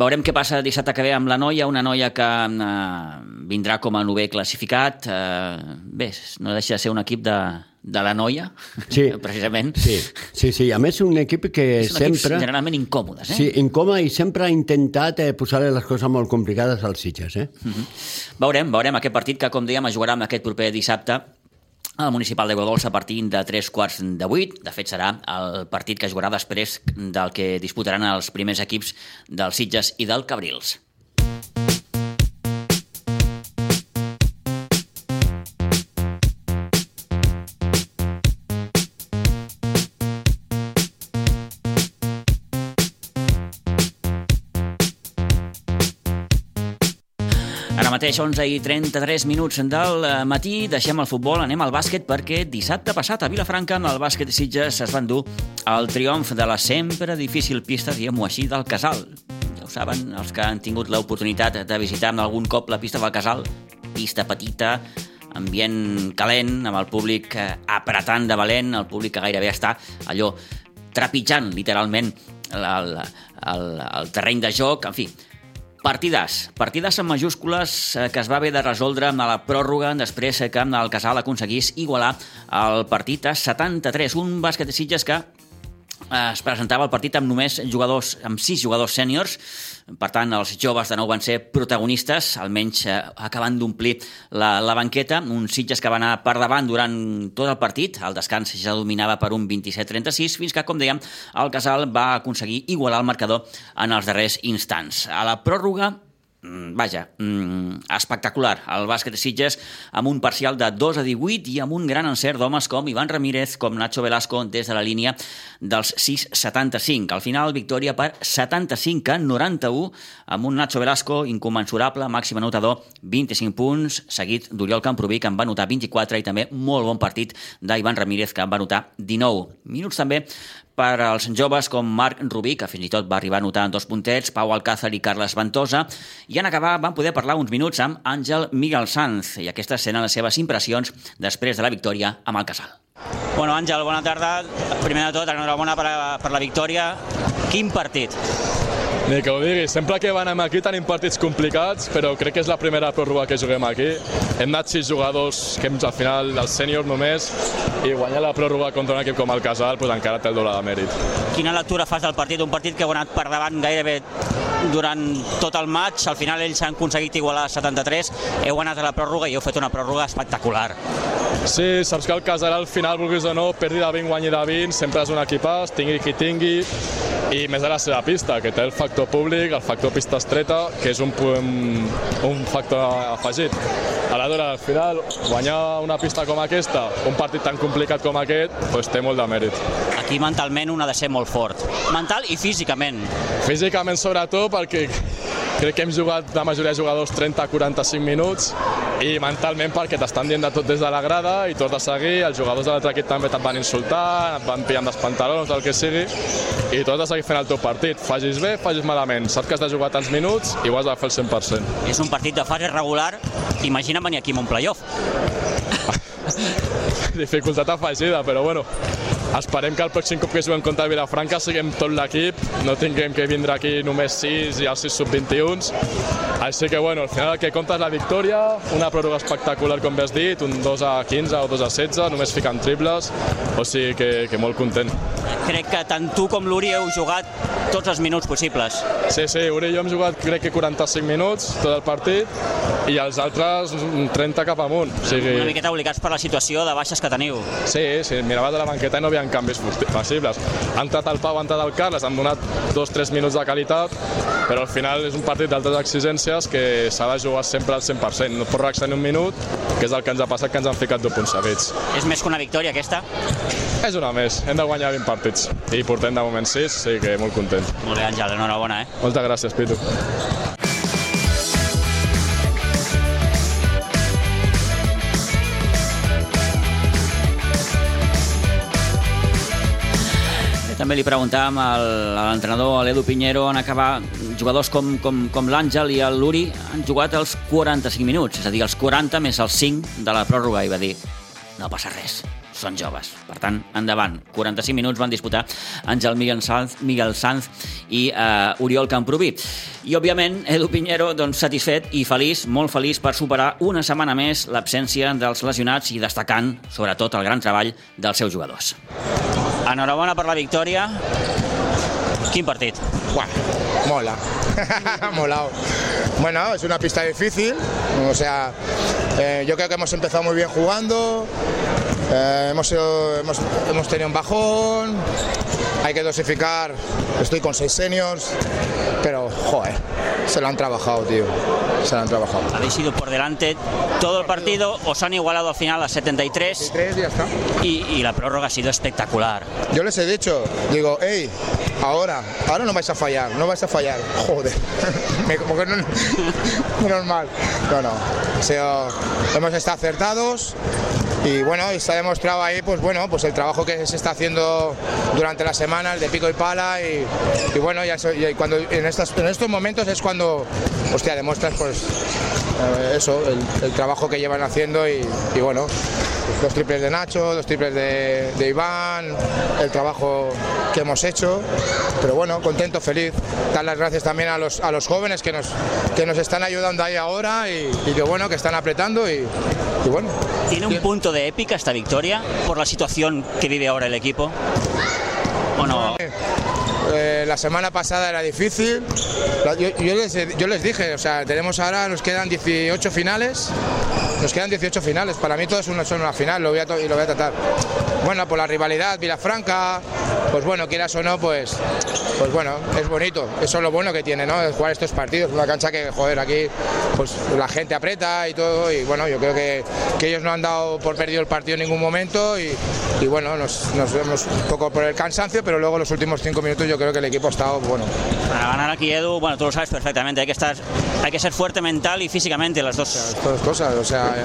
Veurem què passa dissabte que ve amb la noia, una noia que eh, vindrà com a novè classificat. Eh, bé, no deixa de ser un equip de, de la noia, Sí. [LAUGHS] precisament. Sí, sí, sí. A més, un equip que Són sempre... generalment incòmodes, eh? Sí, incòmode i sempre ha intentat eh, posar les coses molt complicades als Sitges, eh? Veurem, veurem aquest partit que, com dèiem, es jugarà amb aquest proper dissabte al municipal de Godols a partir de 3 quarts de 8. De fet, serà el partit que jugarà després del que disputaran els primers equips dels Sitges i del Cabrils. Mateix 11 i 33 minuts del eh, matí, deixem el futbol, anem al bàsquet perquè dissabte passat a Vilafranca amb el bàsquet Sitges es van dur el triomf de la sempre difícil pista, diguem-ho així, del Casal. Ja ho saben els que han tingut l'oportunitat de visitar algun cop la pista del Casal, pista petita, ambient calent, amb el públic eh, apretant de valent, el públic que gairebé està allò trepitjant literalment el, el, el terreny de joc, en fi, Partidàs. Partidàs en majúscules eh, que es va haver de resoldre amb la pròrroga després eh, que el Casal aconseguís igualar el partit a 73. Un bàsquet de Sitges que es presentava el partit amb només jugadors, amb sis jugadors sèniors, per tant, els joves de nou van ser protagonistes, almenys eh, acabant d'omplir la, la banqueta, un Sitges que va anar per davant durant tot el partit, el descans ja dominava per un 27-36, fins que, com dèiem, el Casal va aconseguir igualar el marcador en els darrers instants. A la pròrroga, vaja, mm, espectacular. El bàsquet de Sitges amb un parcial de 2 a 18 i amb un gran encert d'homes com Ivan Ramírez, com Nacho Velasco des de la línia dels 6-75. Al final, victòria per 75 a 91 amb un Nacho Velasco inconmensurable, màxim anotador, 25 punts, seguit d'Oriol Camproví, que en va anotar 24 i també molt bon partit d'Ivan Ramírez, que en va anotar 19. Minuts també per als joves com Marc Rubí, que fins i tot va arribar a notar en dos puntets, Pau Alcázar i Carles Ventosa, i en acabar van poder parlar uns minuts amb Àngel Miguel Sanz, i aquestes senen les seves impressions després de la victòria amb el Casal. Bueno, Àngel, bona tarda. Primer de tot, enhorabona per, per la victòria. Quin partit? Ni que ho digui, sempre que venim aquí tenim partits complicats, però crec que és la primera pròrroga que juguem aquí. Hem anat sis jugadors, que hem al final dels sèniors només, i guanyar la pròrroga contra un equip com el Casal pues, encara té el doble de mèrit. Quina lectura fas del partit? Un partit que heu anat per davant gairebé durant tot el maig, al final ells han aconseguit igualar 73, heu anat a la pròrroga i heu fet una pròrroga espectacular. Sí, saps que el Casal al final, vulguis o no, perdi de 20, guanyi de 20, sempre és un equipàs, tingui qui tingui, i més a la seva pista, que té el factor públic, el factor pista estreta, que és un, un, un factor afegit. Aleshores, al final, guanyar una pista com aquesta, un partit tan complicat com aquest, doncs té molt de mèrit. Aquí mentalment un ha de ser molt fort. Mental i físicament. Físicament sobretot perquè crec que hem jugat la majoria de jugadors 30-45 minuts i mentalment perquè t'estan dient de tot des de la grada i tot de seguir, els jugadors de l'altre equip també te'n van insultar, et van pillant dels pantalons, el que sigui, i tot de seguir fent el teu partit. Facis bé, facis malament. Saps que has de jugar tants minuts i ho has de fer el 100%. És un partit de fase regular, imagina venir aquí amb un playoff. [LAUGHS] Dificultat afegida, però bueno, esperem que el pròxim cop que juguem contra Vilafranca siguem tot l'equip, no tinguem que vindre aquí només 6 i els 6 sub-21. Així que bueno, al final el que compta és la victòria, una pròrroga espectacular com bé has dit, un 2 a 15 o 2 a 16, només ficant triples, o sigui que, que molt content. Crec que tant tu com l'Uri heu jugat tots els minuts possibles. Sí, sí, Uri i jo hem jugat crec que 45 minuts tot el partit i els altres 30 cap amunt. O sigui... Una miqueta obligats per la situació de baixes que teniu. Sí, sí, mirava de la banqueta i no havia canvis possibles. Ha entrat el Pau, ha entrat el Carles, han donat dos, tres minuts de qualitat, però al final és un partit d'altes exigències que s'ha de jugar sempre al 100%. No pot reaccionar un minut, que és el que ens ha passat, que ens han ficat dos punts seguits. És més que una victòria, aquesta? És una més. Hem de guanyar 20 partits. I portem de moment 6, sí que molt content. Molt bé, Àngel, enhorabona, eh? Moltes gràcies, Pitu. També li preguntàvem al, a l'entrenador, a l'Edu Pinheiro, en acabar jugadors com, com, com l'Àngel i el Luri han jugat els 45 minuts, és a dir, els 40 més els 5 de la pròrroga, i va dir, no passa res, són joves. Per tant, endavant. 45 minuts van disputar Àngel Miguel Sanz, Miguel Sanz i uh, Oriol Camproví. I, òbviament, Edu Pinheiro, doncs, satisfet i feliç, molt feliç per superar una setmana més l'absència dels lesionats i destacant, sobretot, el gran treball dels seus jugadors. Enhorabona per la victòria. Quin partit? Bueno, mola. [LAUGHS] Molado. Bueno, es una pista difícil. O sea, eh, yo creo que hemos empezado muy bien jugando. Eh, hemos, hemos tenido un bajón. Hay que dosificar. Estoy con seis seniors. Pero, joder, se lo han trabajado, tío. Se lo han trabajado. Habéis ido por delante todo el partido, os han igualado al final a 73 Tres, ya está. y, y la prórroga ha sido espectacular. Yo les he dicho, digo, hey, ahora, ahora no vais a fallar, no vais a fallar. [LAUGHS] Joder, [LAUGHS] me como que no, [LAUGHS] normal. No, no, ha sido- hemos estado acertados y bueno, y se ha demostrado ahí, pues bueno, pues el trabajo que se está haciendo durante la semana, el de pico y pala y, bueno, ya cuando en, estas, en estos momentos es cuando, hostia, demuestras pues eh, eso, el, trabajo que llevan haciendo y bueno, los triples de Nacho, los triples de, de Iván, el trabajo que hemos hecho, pero bueno, contento, feliz. Dar las gracias también a los, a los jóvenes que nos, que nos están ayudando ahí ahora y, y que bueno, que están apretando y, y bueno. ¿Tiene un punto de épica esta victoria por la situación que vive ahora el equipo? ¿O no? Eh, la semana pasada era difícil. Yo, yo les, yo les dije, o sea, tenemos ahora, nos quedan 18 finales. Nos quedan 18 finales. Para mí una, son una final, lo voy a y lo voy a tratar. Bueno, por la rivalidad, Vilafranca, pues bueno, quieras o no, pues, pues bueno, es bonito. Eso es lo bueno que tiene, ¿no? Jugar estos partidos. Una cancha que, joder, aquí pues la gente aprieta y todo. Y bueno, yo creo que, que ellos no han dado por perdido el partido en ningún momento. Y, y bueno, nos, nos vemos un poco por el cansancio, pero luego los últimos cinco minutos yo creo que el equipo ha estado bueno. Para ganar aquí, Edu, bueno, tú lo sabes perfectamente, hay que, estar, hay que ser fuerte mental y físicamente, las dos. Todas cosas, o sea, eh,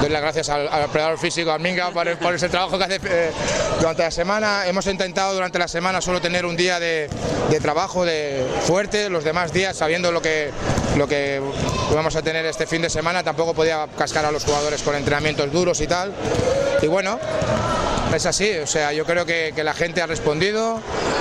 doy las gracias al, al operador físico, al Minga, por, por ese trabajo que hace eh, durante la semana. Hemos intentado durante la semana solo tener un día de, de trabajo de fuerte, los demás días sabiendo lo que, lo que vamos a tener este fin de semana, tampoco podía cascar a los jugadores con entrenamientos duros y tal. Y bueno, es así, o sea, yo creo que, que la gente ha respondido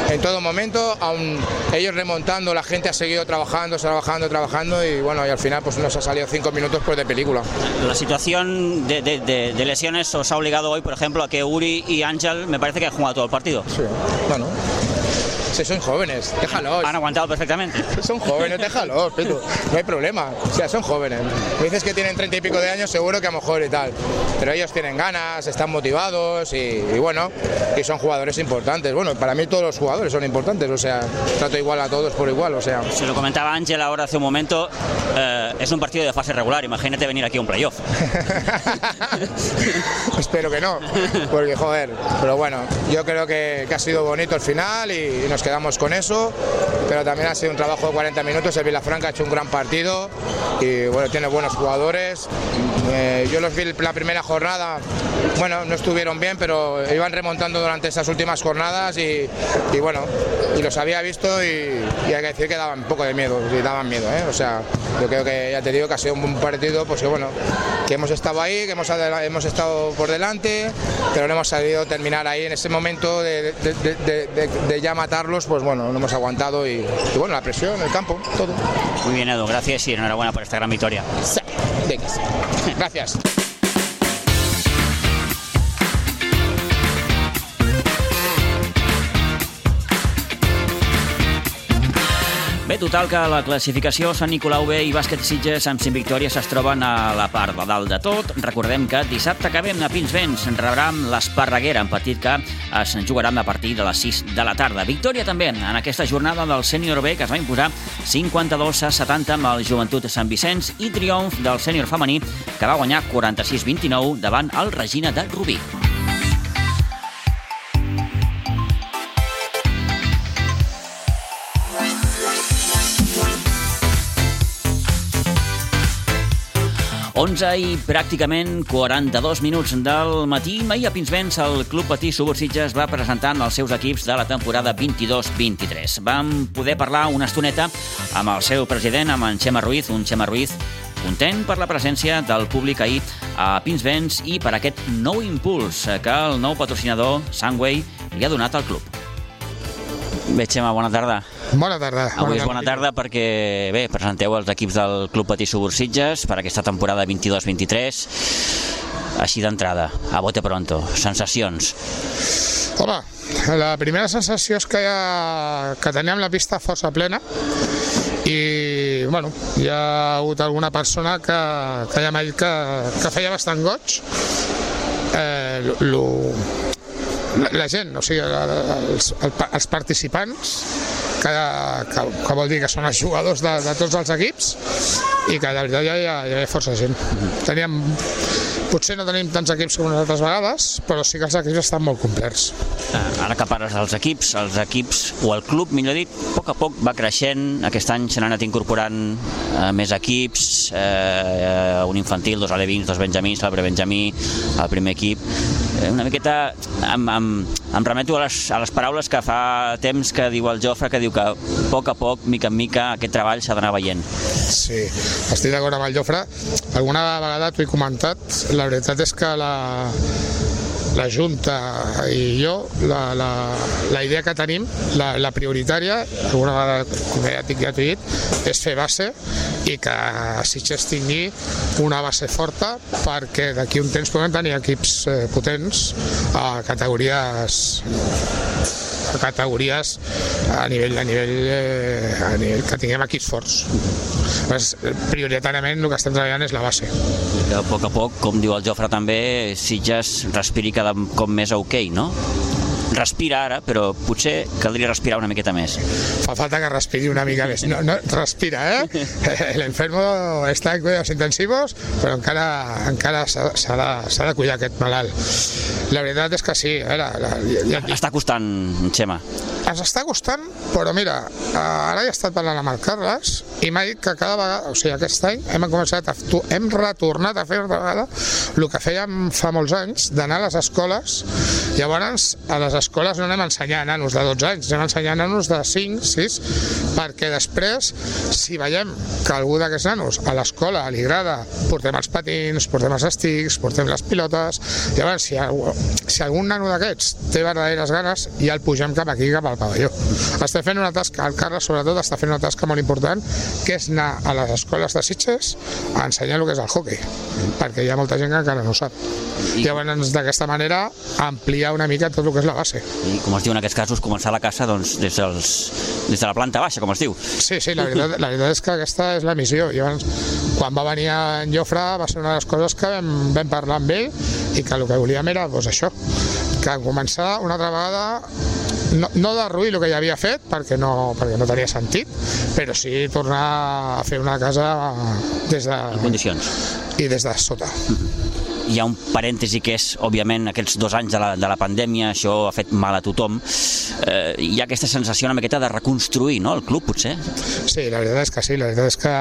en todo momento, aún ellos remontando, la gente ha seguido trabajando, trabajando, trabajando y bueno, y al final pues nos ha salido cinco minutos pues de película. La situación de, de- de- de lesiones os ha obligado hoy, por ejemplo, a que Uri y Ángel me parece que han jugado todo el partido. Sí, bueno. Si son jóvenes, déjalos. Han aguantado perfectamente. [LAUGHS] Son jóvenes, déjalos. No hay problema. O sea, son jóvenes. Me dices que tienen treinta y pico de años, seguro que a lo mejor y tal. Pero ellos tienen ganas, están motivados y, y bueno, y son jugadores importantes. Bueno, para mí todos los jugadores son importantes, o sea, trato igual a todos por igual, o sea. Se lo comentaba Ángel ahora hace un momento, eh, es un partido de fase regular, imagínate venir aquí a un playoff. [LAUGHS] Espero que no, porque joder, pero bueno, yo creo que, que ha sido bonito el final y, y nos quedamos con eso, pero también ha sido un trabajo de 40 minutos, el Vilafranca ha hecho un gran partido y bueno, tiene buenos jugadores, Eh, yo los vi la primera jornada, bueno, no estuvieron bien, pero iban remontando durante estas últimas jornadas y, y bueno, y los había visto y, y hay que decir que daban un poco de miedo, y daban miedo, ¿eh? o sea, yo creo que ya te digo que ha sido un buen partido, pues que bueno, que hemos estado ahí, que hemos, hemos estado por delante, pero no hemos sabido terminar ahí en ese momento de, de- de- de- de- de pues bueno, no hemos aguantado y, y bueno, la presión, el campo, todo. Muy bien, Edu, gracias y enhorabuena por esta gran victoria. Gracias. Bé, total que la classificació Sant Nicolau B i Bàsquet Sitges amb 5 victòries es troben a la part de dalt de tot. Recordem que dissabte acabem a Pinsbens, rebram l'Esparreguera, en partit que es jugarà a partir de les 6 de la tarda. Victòria també en aquesta jornada del sènior B que es va imposar 52 a 70 amb el Joventut Sant Vicenç i triomf del sènior femení que va guanyar 46-29 davant el Regina de Rubí. Onze i pràcticament 42 minuts del matí. Ahir a Pinsbens el Club Patí Subursitges va presentant els seus equips de la temporada 22-23. Vam poder parlar una estoneta amb el seu president, amb en Xema Ruiz, un Xema Ruiz content per la presència del públic ahir a Pinsbens i per aquest nou impuls que el nou patrocinador, Sunway, li ha donat al club. Bé, Xema, bona tarda. Bona tarda. Avui és bona tarda perquè, bé, presenteu els equips del Club Patí Subursitges per aquesta temporada 22-23. Així d'entrada, a bote pronto, sensacions. Home, la primera sensació és que, ja, que teníem la pista força plena i bueno, hi ha hagut alguna persona que, que ja que, que feia bastant goig eh, lo, la, la gent, o sigui, els, els participants que, que, que vol dir que són els jugadors de, de tots els equips i que de veritat ja hi hi ha força gent. Teníem, potser no tenim tants equips com les altres vegades, però sí que els equips estan molt complets. Eh, Ara que parles dels equips, els equips, o el club, millor dit, a poc a poc va creixent. Aquest any se n'han anat incorporant eh, més equips, eh, un infantil, dos alevins, dos benjamins, el prebenjamí, el primer equip. Eh, una miqueta em, em, em remeto a les, a les paraules que fa temps que diu el Jofre, que diu que a poc a poc, mica en mica, aquest treball s'ha d'anar veient. Sí, estic d'acord amb el Jofre. Alguna vegada t'ho he comentat. La veritat és que la, la Junta i jo, la, la, la idea que tenim, la, la prioritària, alguna vegada, com ja t'he ja dit, és fer base i que Sitges tingui una base forta perquè d'aquí un temps puguem tenir equips eh, potents a categories a categories a nivell, a nivell, eh, a nivell que tinguem equips forts. Pues, prioritàriament el que estem treballant és la base. A poc a poc, com diu el Jofre també, Sitges respiri cada cop més ok, no? Respira ara, però potser caldria respirar una miqueta més. Fa falta que respiri una mica més. No, no, respira, eh? [LAUGHS] El enfermo està en cuidados intensivos, però encara, encara s'ha de, de cuidar aquest malalt. La veritat és que sí, eh? La, ja, ja, Està costant, Xema. ens està costant, però mira, ara he estat parlant amb el Carles i m'ha dit que cada vegada, o sigui, aquest any hem començat a, hem retornat a fer una vegada el que fèiem fa molts anys, d'anar a les escoles, llavors a les escoles no anem a ensenyar nanos de 12 anys, anem a ensenyar nanos de 5, 6, perquè després, si veiem que algú d'aquests nanos a l'escola li agrada, portem els patins, portem els estics, portem les pilotes, llavors si, algú, si algun nano d'aquests té verdaderes ganes, ja el pugem cap aquí, cap al pavelló. Estem fent una tasca, el Carles sobretot està fent una tasca molt important, que és anar a les escoles de Sitges a ensenyar el que és el hockey, perquè hi ha molta gent que encara no ho sap. Llavors, d'aquesta manera, ampliar una mica tot el que és la base. I, com es diu en aquests casos, començar la caça doncs, des, dels, des de la planta baixa, com es diu. Sí, sí, la veritat, la veritat és que aquesta és la missió. Llavors, quan va venir en Jofre va ser una de les coses que vam, vam parlar amb ell i que el que volíem era doncs, això, que començar una altra vegada no, no derruir el que ja havia fet perquè no, perquè no tenia sentit però sí tornar a fer una casa des de... En condicions. i des de sota Hi ha un parèntesi que és, òbviament, aquests dos anys de la, de la pandèmia, això ha fet mal a tothom. Eh, hi ha aquesta sensació una miqueta de reconstruir, no?, el club, potser. Sí, la veritat és que sí, la veritat és que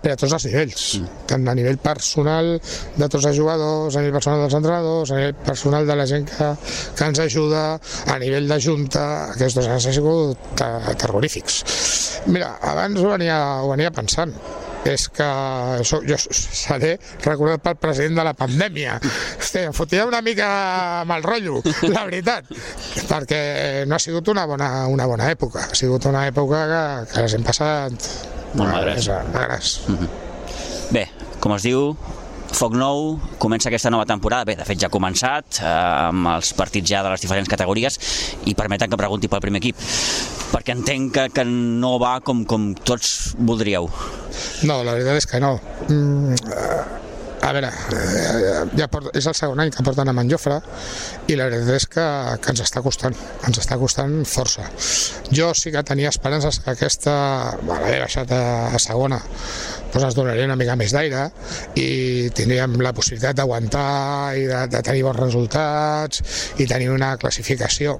per a tots els nivells, tant a nivell personal de tots els jugadors, a nivell personal dels entrenadors, a nivell personal de la gent que, que ens ajuda, a nivell de junta, aquests dos anys han sigut eh, terrorífics. Mira, abans ho venia, ho venia pensant, és que això, jo seré recordat pel president de la pandèmia. Hosti, em fotia una mica mal rotllo, la veritat, perquè no ha sigut una bona, una bona època. Ha sigut una època que, que les hem passat Molt magres. magres. Bé, com es diu, Foc nou, comença aquesta nova temporada, bé, de fet ja ha començat, eh, amb els partits ja de les diferents categories, i permeten que pregunti pel primer equip, perquè entenc que, que no va com, com tots voldríeu. No, la veritat és que no. Mm, eh, a veure, eh, ja port, és el segon any que porten a Manjofre i la veritat és que, que ens està costant, ens està costant força. Jo sí que tenia esperances que aquesta, bueno, haver baixat a, a segona, doncs ens donaria una mica més d'aire i tindríem la possibilitat d'aguantar i de, de tenir bons resultats i tenir una classificació.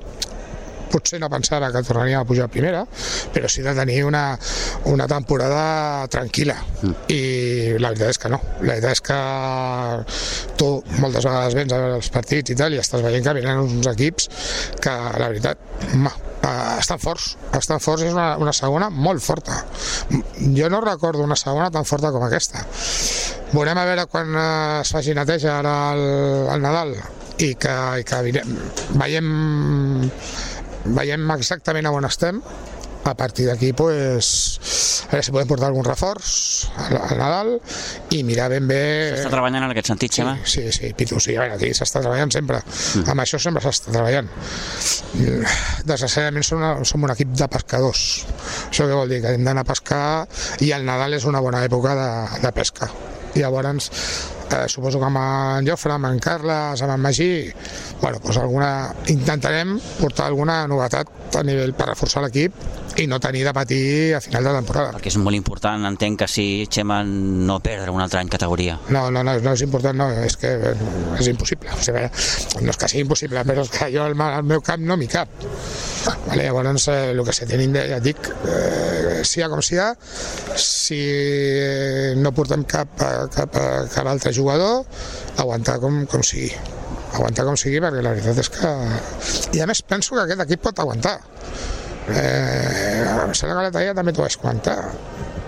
Potser no pensava que tornaríem a pujar a primera, però sí de tenir una, una temporada tranquil·la. I la veritat és que no. La veritat és que tu moltes vegades vens a veure els partits i tal i estàs veient que venen uns equips que la veritat ma, eh, estan forts, estan forts, és una, una segona molt forta. Jo no recordo una segona tan forta com aquesta. Veurem a veure quan eh, es faci neteja ara al, al Nadal i que, i que veiem veiem exactament on estem a partir d'aquí pues, a veure si podem portar algun reforç al, al Nadal i mirar ben bé Està treballant en aquest sentit, Xema? Sí, sí, Pitu, sí, a veure, aquí s'està treballant sempre. Mm. Amb això sempre s'està treballant. Desgraciadament som, una, som un equip de pescadors. Això què vol dir? Que hem d'anar a pescar i el Nadal és una bona època de, de pesca. I llavors, eh, suposo que amb en Jofre, amb en Carles, amb en Magí, bueno, doncs alguna, intentarem portar alguna novetat a nivell per reforçar l'equip i no tenir de patir a final de temporada. Perquè és molt important, entenc que sí, Xema, no perdre un altre any categoria. No, no, no, no és important, no, és que és impossible. O sigui, no és que sigui impossible, però és que jo al, al meu cap no m'hi cap. Vale, llavors, eh, el que se tenim, de, ja dic, eh, sia com sia, si no portem cap, eh, cap, eh, cap altre jugador, aguantar com, com sigui. Aguantar com sigui perquè la veritat és que i a més penso que aquest equip pot aguantar. Eh, em sembla que l'altre dia també t'ho vaig comentar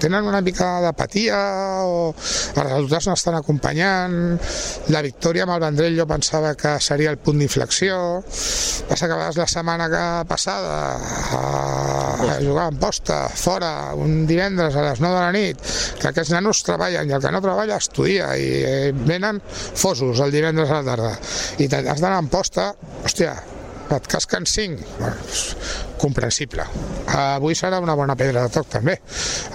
tenen una mica d'apatia o els resultats no estan acompanyant. La victòria amb el Vendrell jo pensava que seria el punt d'inflexió. Passa que a vegades la setmana que passada a, a jugar en posta fora un divendres a les 9 de la nit que aquests nanos treballen i el que no treballa estudia i eh, venen fosos el divendres a la tarda. I has d'anar en posta hòstia et casquen 5 bueno, és comprensible. Avui serà una bona pedra de toc també.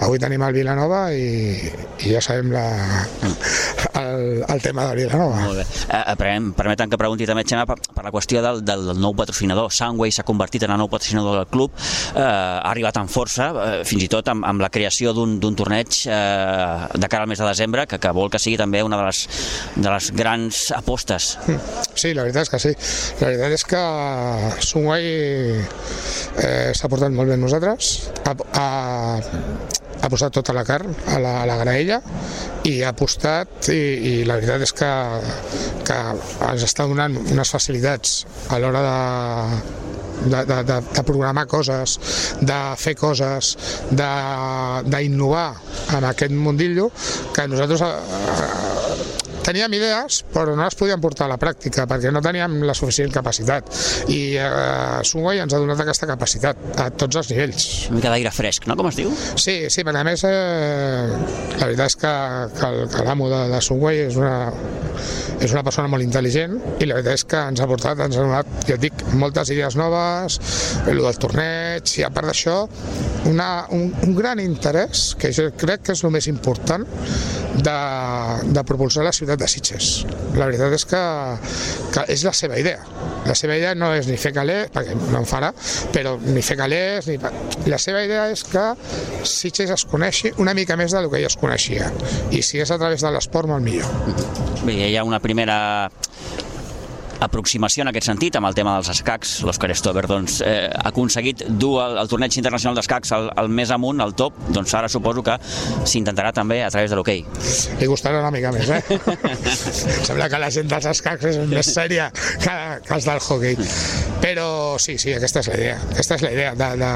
Avui tenim el Vilanova i, i ja sabem la, el, el tema de Vilanova. Molt bé. Eh, permetem, permeten que pregunti també, Xema, per, per la qüestió del, del, del nou patrocinador. Sunway s'ha convertit en el nou patrocinador del club, eh, ha arribat amb força, eh, fins i tot amb, amb la creació d'un torneig eh, de cara al mes de desembre, que, que vol que sigui també una de les, de les grans apostes. Sí, la veritat és que sí. La veritat és que Sunway eh, s'ha portat molt bé amb nosaltres, ha, ha, ha posat tota la carn a la, a la graella i ha apostat i, i la veritat és que, que ens està donant unes facilitats a l'hora de, de, de, de, de programar coses, de fer coses, d'innovar en aquest mundillo que nosaltres eh, teníem idees però no les podíem portar a la pràctica perquè no teníem la suficient capacitat i eh, Sunway ens ha donat aquesta capacitat a tots els nivells. Una mica d'aire fresc, no? Com es diu? Sí, sí, perquè a més eh, la veritat és que, que, que l'amo de, de Sunway és una, és una persona molt intel·ligent i la veritat és que ens ha portat, ens ha donat, ja et dic, moltes idees noves, el del torneig i a part d'això una, un, un gran interès, que jo crec que és el més important de, de propulsar la ciutat ciutat de Sitges. La veritat és que, que és la seva idea. La seva idea no és ni fer calés, perquè no en farà, però ni fer calés, ni... La seva idea és que Sitges es coneixi una mica més del que ella es coneixia. I si és a través de l'esport, molt millor. Bé, hi ha una primera aproximació en aquest sentit amb el tema dels escacs. L'Òscar Stover doncs, eh, ha aconseguit dur el, el torneig internacional d'escacs al, al més amunt, al top, doncs ara suposo que s'intentarà també a través de l'hoquei. Li costarà una mica més, eh? [LAUGHS] Sembla que la gent dels escacs és més sèria que, que els del hockey. Però sí, sí, aquesta és la idea. Aquesta és la idea de, de,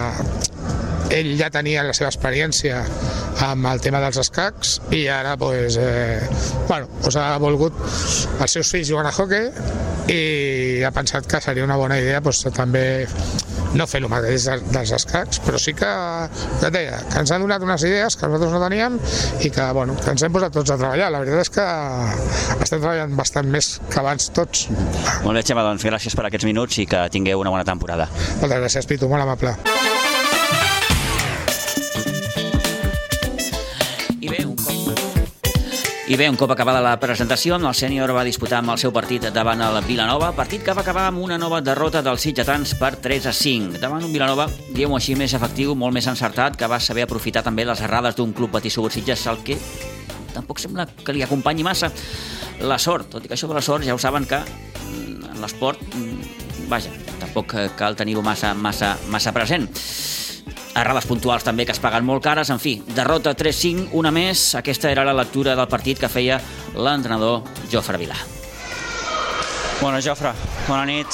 ell ja tenia la seva experiència amb el tema dels escacs i ara pues, eh, bueno, pues ha volgut els seus fills jugant a hockey i ha pensat que seria una bona idea pues, també no fer el mateix dels escacs, però sí que, ja deia, que ens han donat unes idees que nosaltres no teníem i que, bueno, que ens hem posat tots a treballar. La veritat és que estem treballant bastant més que abans tots. Molt bé, Xema, doncs gràcies per aquests minuts i que tingueu una bona temporada. Moltes gràcies, Pitu, molt amable. I bé, un cop acabada la presentació, el sènior va disputar amb el seu partit davant el Vilanova, partit que va acabar amb una nova derrota dels sitgetans per 3 a 5. Davant un Vilanova, diguem-ho així, més efectiu, molt més encertat, que va saber aprofitar també les errades d'un club petit sobre Sitges, el que tampoc sembla que li acompanyi massa la sort, tot i que això de la sort ja ho saben que mm, en l'esport, mm, vaja, tampoc cal tenir-ho massa, massa, massa present errades puntuals també que es paguen molt cares, en fi, derrota 3-5, una més, aquesta era la lectura del partit que feia l'entrenador Jofre Vilà. Bueno, Jofre, bona nit.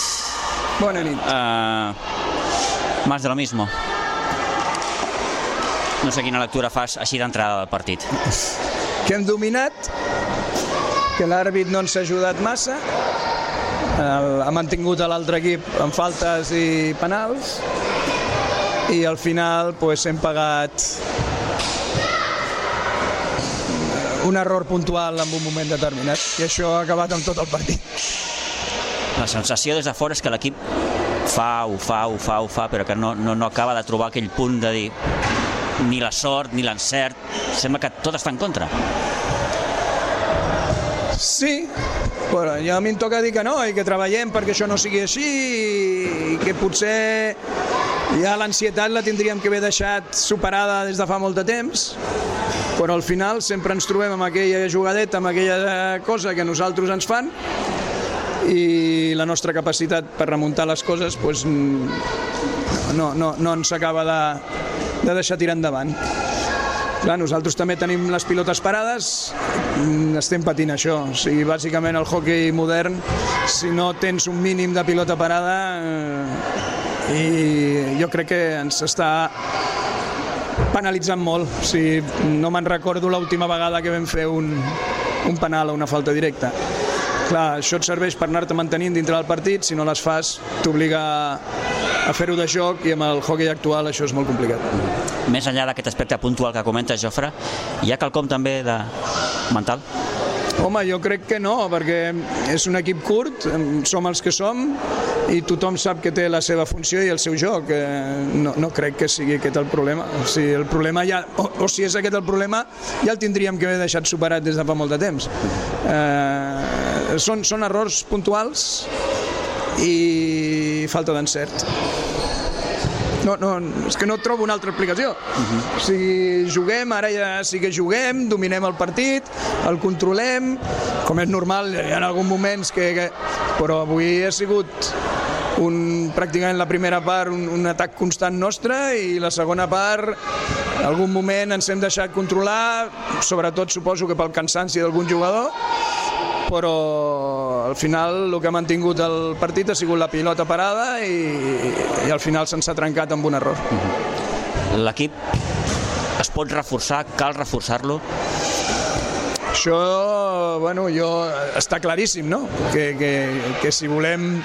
Bona nit. Uh, más de lo mismo. No sé quina lectura fas així d'entrada del partit. Que hem dominat, que l'àrbit no ens ha ajudat massa, el, ha mantingut l'altre equip amb faltes i penals, i al final pues, hem pagat un error puntual en un moment determinat i això ha acabat amb tot el partit. La sensació des de fora és que l'equip fa, ho fa, ho fa, ho fa, però que no, no, no acaba de trobar aquell punt de dir ni la sort ni l'encert. Sembla que tot està en contra. Sí, però ja a mi em toca dir que no i que treballem perquè això no sigui així i que potser ja l'ansietat la tindríem que haver deixat superada des de fa molt de temps, però al final sempre ens trobem amb aquella jugadeta, amb aquella cosa que nosaltres ens fan i la nostra capacitat per remuntar les coses pues, no, no, no ens acaba de, de deixar tirar endavant. Clar, nosaltres també tenim les pilotes parades, mm, estem patint això. O sigui, bàsicament el hockey modern, si no tens un mínim de pilota parada, eh, i jo crec que ens està penalitzant molt. O sigui, no me'n recordo l'última vegada que vam fer un, un penal o una falta directa. Clar, això et serveix per anar-te mantenint dintre del partit, si no les fas t'obliga a fer-ho de joc i amb el hockey actual això és molt complicat. Més enllà d'aquest aspecte puntual que comenta Jofre, hi ha quelcom també de mental? Home, jo crec que no, perquè és un equip curt, som els que som i tothom sap que té la seva funció i el seu joc. Eh, No, no crec que sigui aquest el problema. Sigui, el problema ja, o, o si és aquest el problema, ja el tindríem que haver deixat superat des de fa molt de temps. Eh, són, són errors puntuals i falta d'encert. No, no, és que no trobo una altra explicació. Uh -huh. O sigui, juguem, ara ja sí que juguem, dominem el partit, el controlem, com és normal, hi ha algun moments que, que... Però avui ha sigut un, pràcticament la primera part un, un atac constant nostre i la segona part en algun moment ens hem deixat controlar, sobretot suposo que pel cansanci d'algun jugador, però al final el que ha mantingut el partit ha sigut la pilota parada i, i al final se'ns ha trencat amb un error. L'equip es pot reforçar, cal reforçar-lo? Això, bueno, jo, està claríssim, no? Que, que, que si volem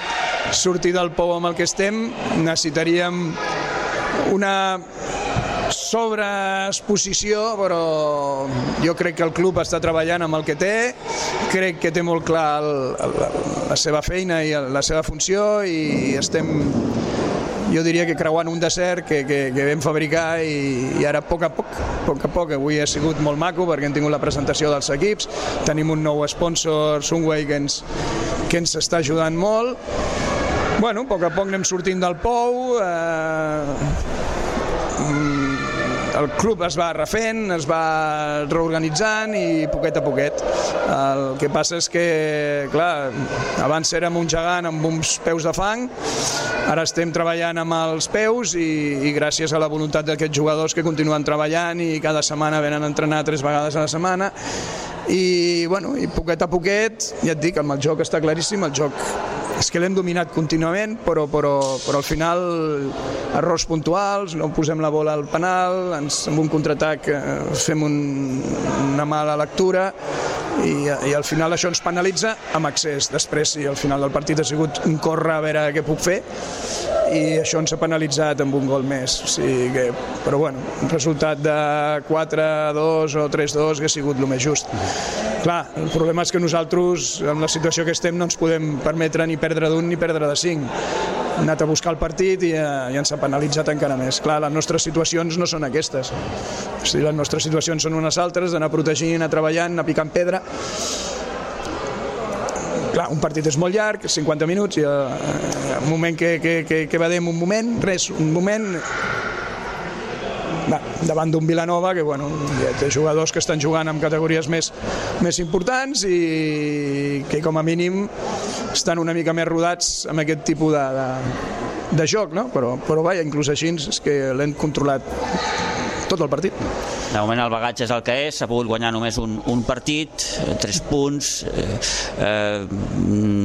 sortir del pou amb el que estem, necessitaríem una sobreexposició, però jo crec que el club està treballant amb el que té, crec que té molt clar el, el, la seva feina i la seva funció i estem jo diria que creuant un desert que, que, que vam fabricar i, i ara a poc a poc, a poc a poc, avui ha sigut molt maco perquè hem tingut la presentació dels equips, tenim un nou sponsor, Sunway, que ens, que ens està ajudant molt. Bueno, a poc a poc anem sortint del pou, eh, el club es va refent, es va reorganitzant i poquet a poquet. El que passa és que, clar, abans érem un gegant amb uns peus de fang, ara estem treballant amb els peus i, i gràcies a la voluntat d'aquests jugadors que continuen treballant i cada setmana venen a entrenar tres vegades a la setmana i, bueno, i poquet a poquet, ja et dic, amb el joc està claríssim, el joc és que l'hem dominat contínuament, però, però, però al final errors puntuals, no posem la bola al penal, ens, amb un contraatac eh, fem un, una mala lectura i, i al final això ens penalitza amb accés. Després, sí, al final del partit ha sigut un córrer a veure què puc fer i això ens ha penalitzat amb un gol més. O sigui que, però bueno, un resultat de 4-2 o 3-2 que ha sigut el més just. Clar, el problema és que nosaltres, amb la situació que estem, no ens podem permetre ni perdre d'un ni perdre de cinc. Hem anat a buscar el partit i, eh, i ens ha penalitzat encara més. Clar, les nostres situacions no són aquestes. O sigui, les nostres situacions són unes altres, d'anar protegint, anar treballant, anar picant pedra. Clar, un partit és molt llarg, 50 minuts, i eh, un moment que, que, que, que badem un moment, res, un moment va, davant d'un Vilanova que bueno, ja té jugadors que estan jugant en categories més, més importants i que com a mínim estan una mica més rodats amb aquest tipus de, de, de joc, no? però, però vaja, inclús així és que l'hem controlat tot el partit. De moment el bagatge és el que és, s'ha pogut guanyar només un, un partit, eh, tres punts, eh, eh,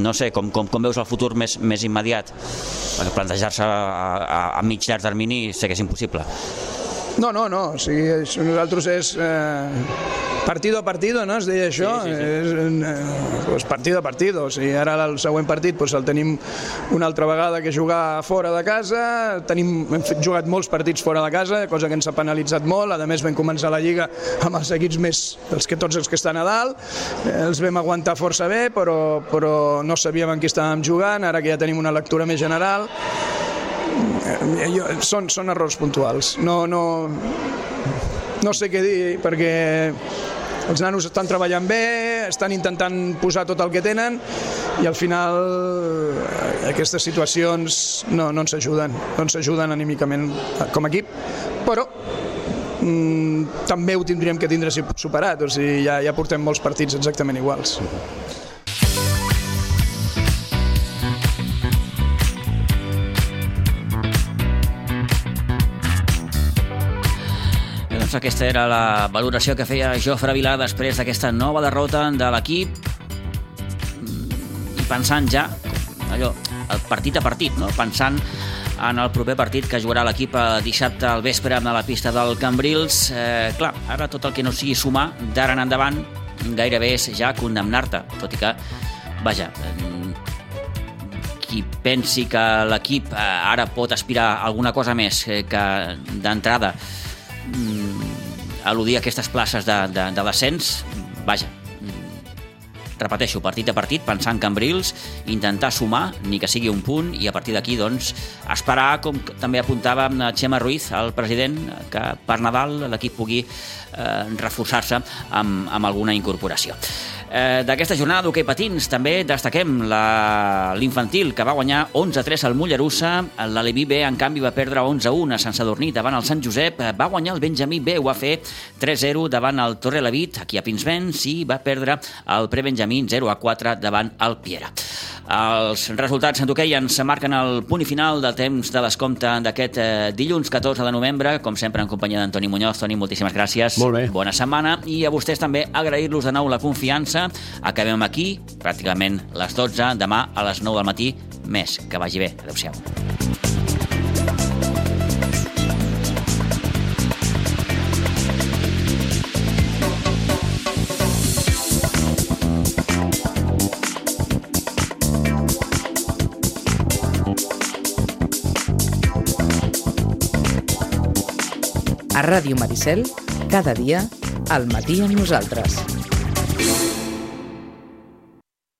no sé, com, com, com veus el futur més, més immediat? Plantejar-se a, a, a mig llarg termini sé que és impossible. No, no, no, o sigui, això nosaltres és eh, partido a partido, no? Es deia això, sí, sí, sí. és eh, pues partido a partido, o sigui, ara el següent partit pues, el tenim una altra vegada que jugar fora de casa, tenim, hem fet, jugat molts partits fora de casa, cosa que ens ha penalitzat molt, a més vam començar la Lliga amb els equips més, els que tots els que estan a dalt, eh, els vam aguantar força bé, però, però no sabíem en qui estàvem jugant, ara que ja tenim una lectura més general, eh, jo, són, són errors puntuals. No, no, no sé què dir, perquè els nanos estan treballant bé, estan intentant posar tot el que tenen i al final eh, aquestes situacions no, no ens ajuden, no ens ajuden anímicament com a equip, però mm, també ho tindríem que tindre superat, o sigui, ja, ja portem molts partits exactament iguals. Doncs aquesta era la valoració que feia Jofre Vilà després d'aquesta nova derrota de l'equip i pensant ja allò, el partit a partit, no? pensant en el proper partit que jugarà l'equip dissabte al vespre a la pista del Cambrils. Eh, clar, ara tot el que no sigui sumar, d'ara en endavant, gairebé és ja condemnar-te, tot i que, vaja, qui pensi que l'equip ara pot aspirar a alguna cosa més que d'entrada eludir aquestes places de, de, de descens, vaja, repeteixo, partit a partit, pensant en Cambrils, intentar sumar, ni que sigui un punt, i a partir d'aquí, doncs, esperar, com també apuntava Xema Ruiz, el president, que per Nadal l'equip pugui eh, reforçar-se amb, amb alguna incorporació. Eh, D'aquesta jornada d'hoquei patins també destaquem l'infantil que va guanyar 11-3 al Mollerussa, l'Aleví B en canvi va perdre 11-1 a Sant Sadurní davant el Sant Josep, va guanyar el Benjamí B, ho va fer 3-0 davant el Torre Levit, aquí a Pinsbens, i va perdre el Prebenjamí 0-4 davant el Piera. Els resultats en hoquei ens marquen el punt i final del temps de descompte d'aquest eh, dilluns 14 de novembre, com sempre en companyia d'Antoni Muñoz. Toni, moltíssimes gràcies. Molt bé. Bona setmana i a vostès també agrair-los de nou la confiança. Acabem aquí, pràcticament les 12, demà a les 9 del matí. Més, que vagi bé. Adéu-siau. A Ràdio Maricel, cada dia, al matí amb nosaltres.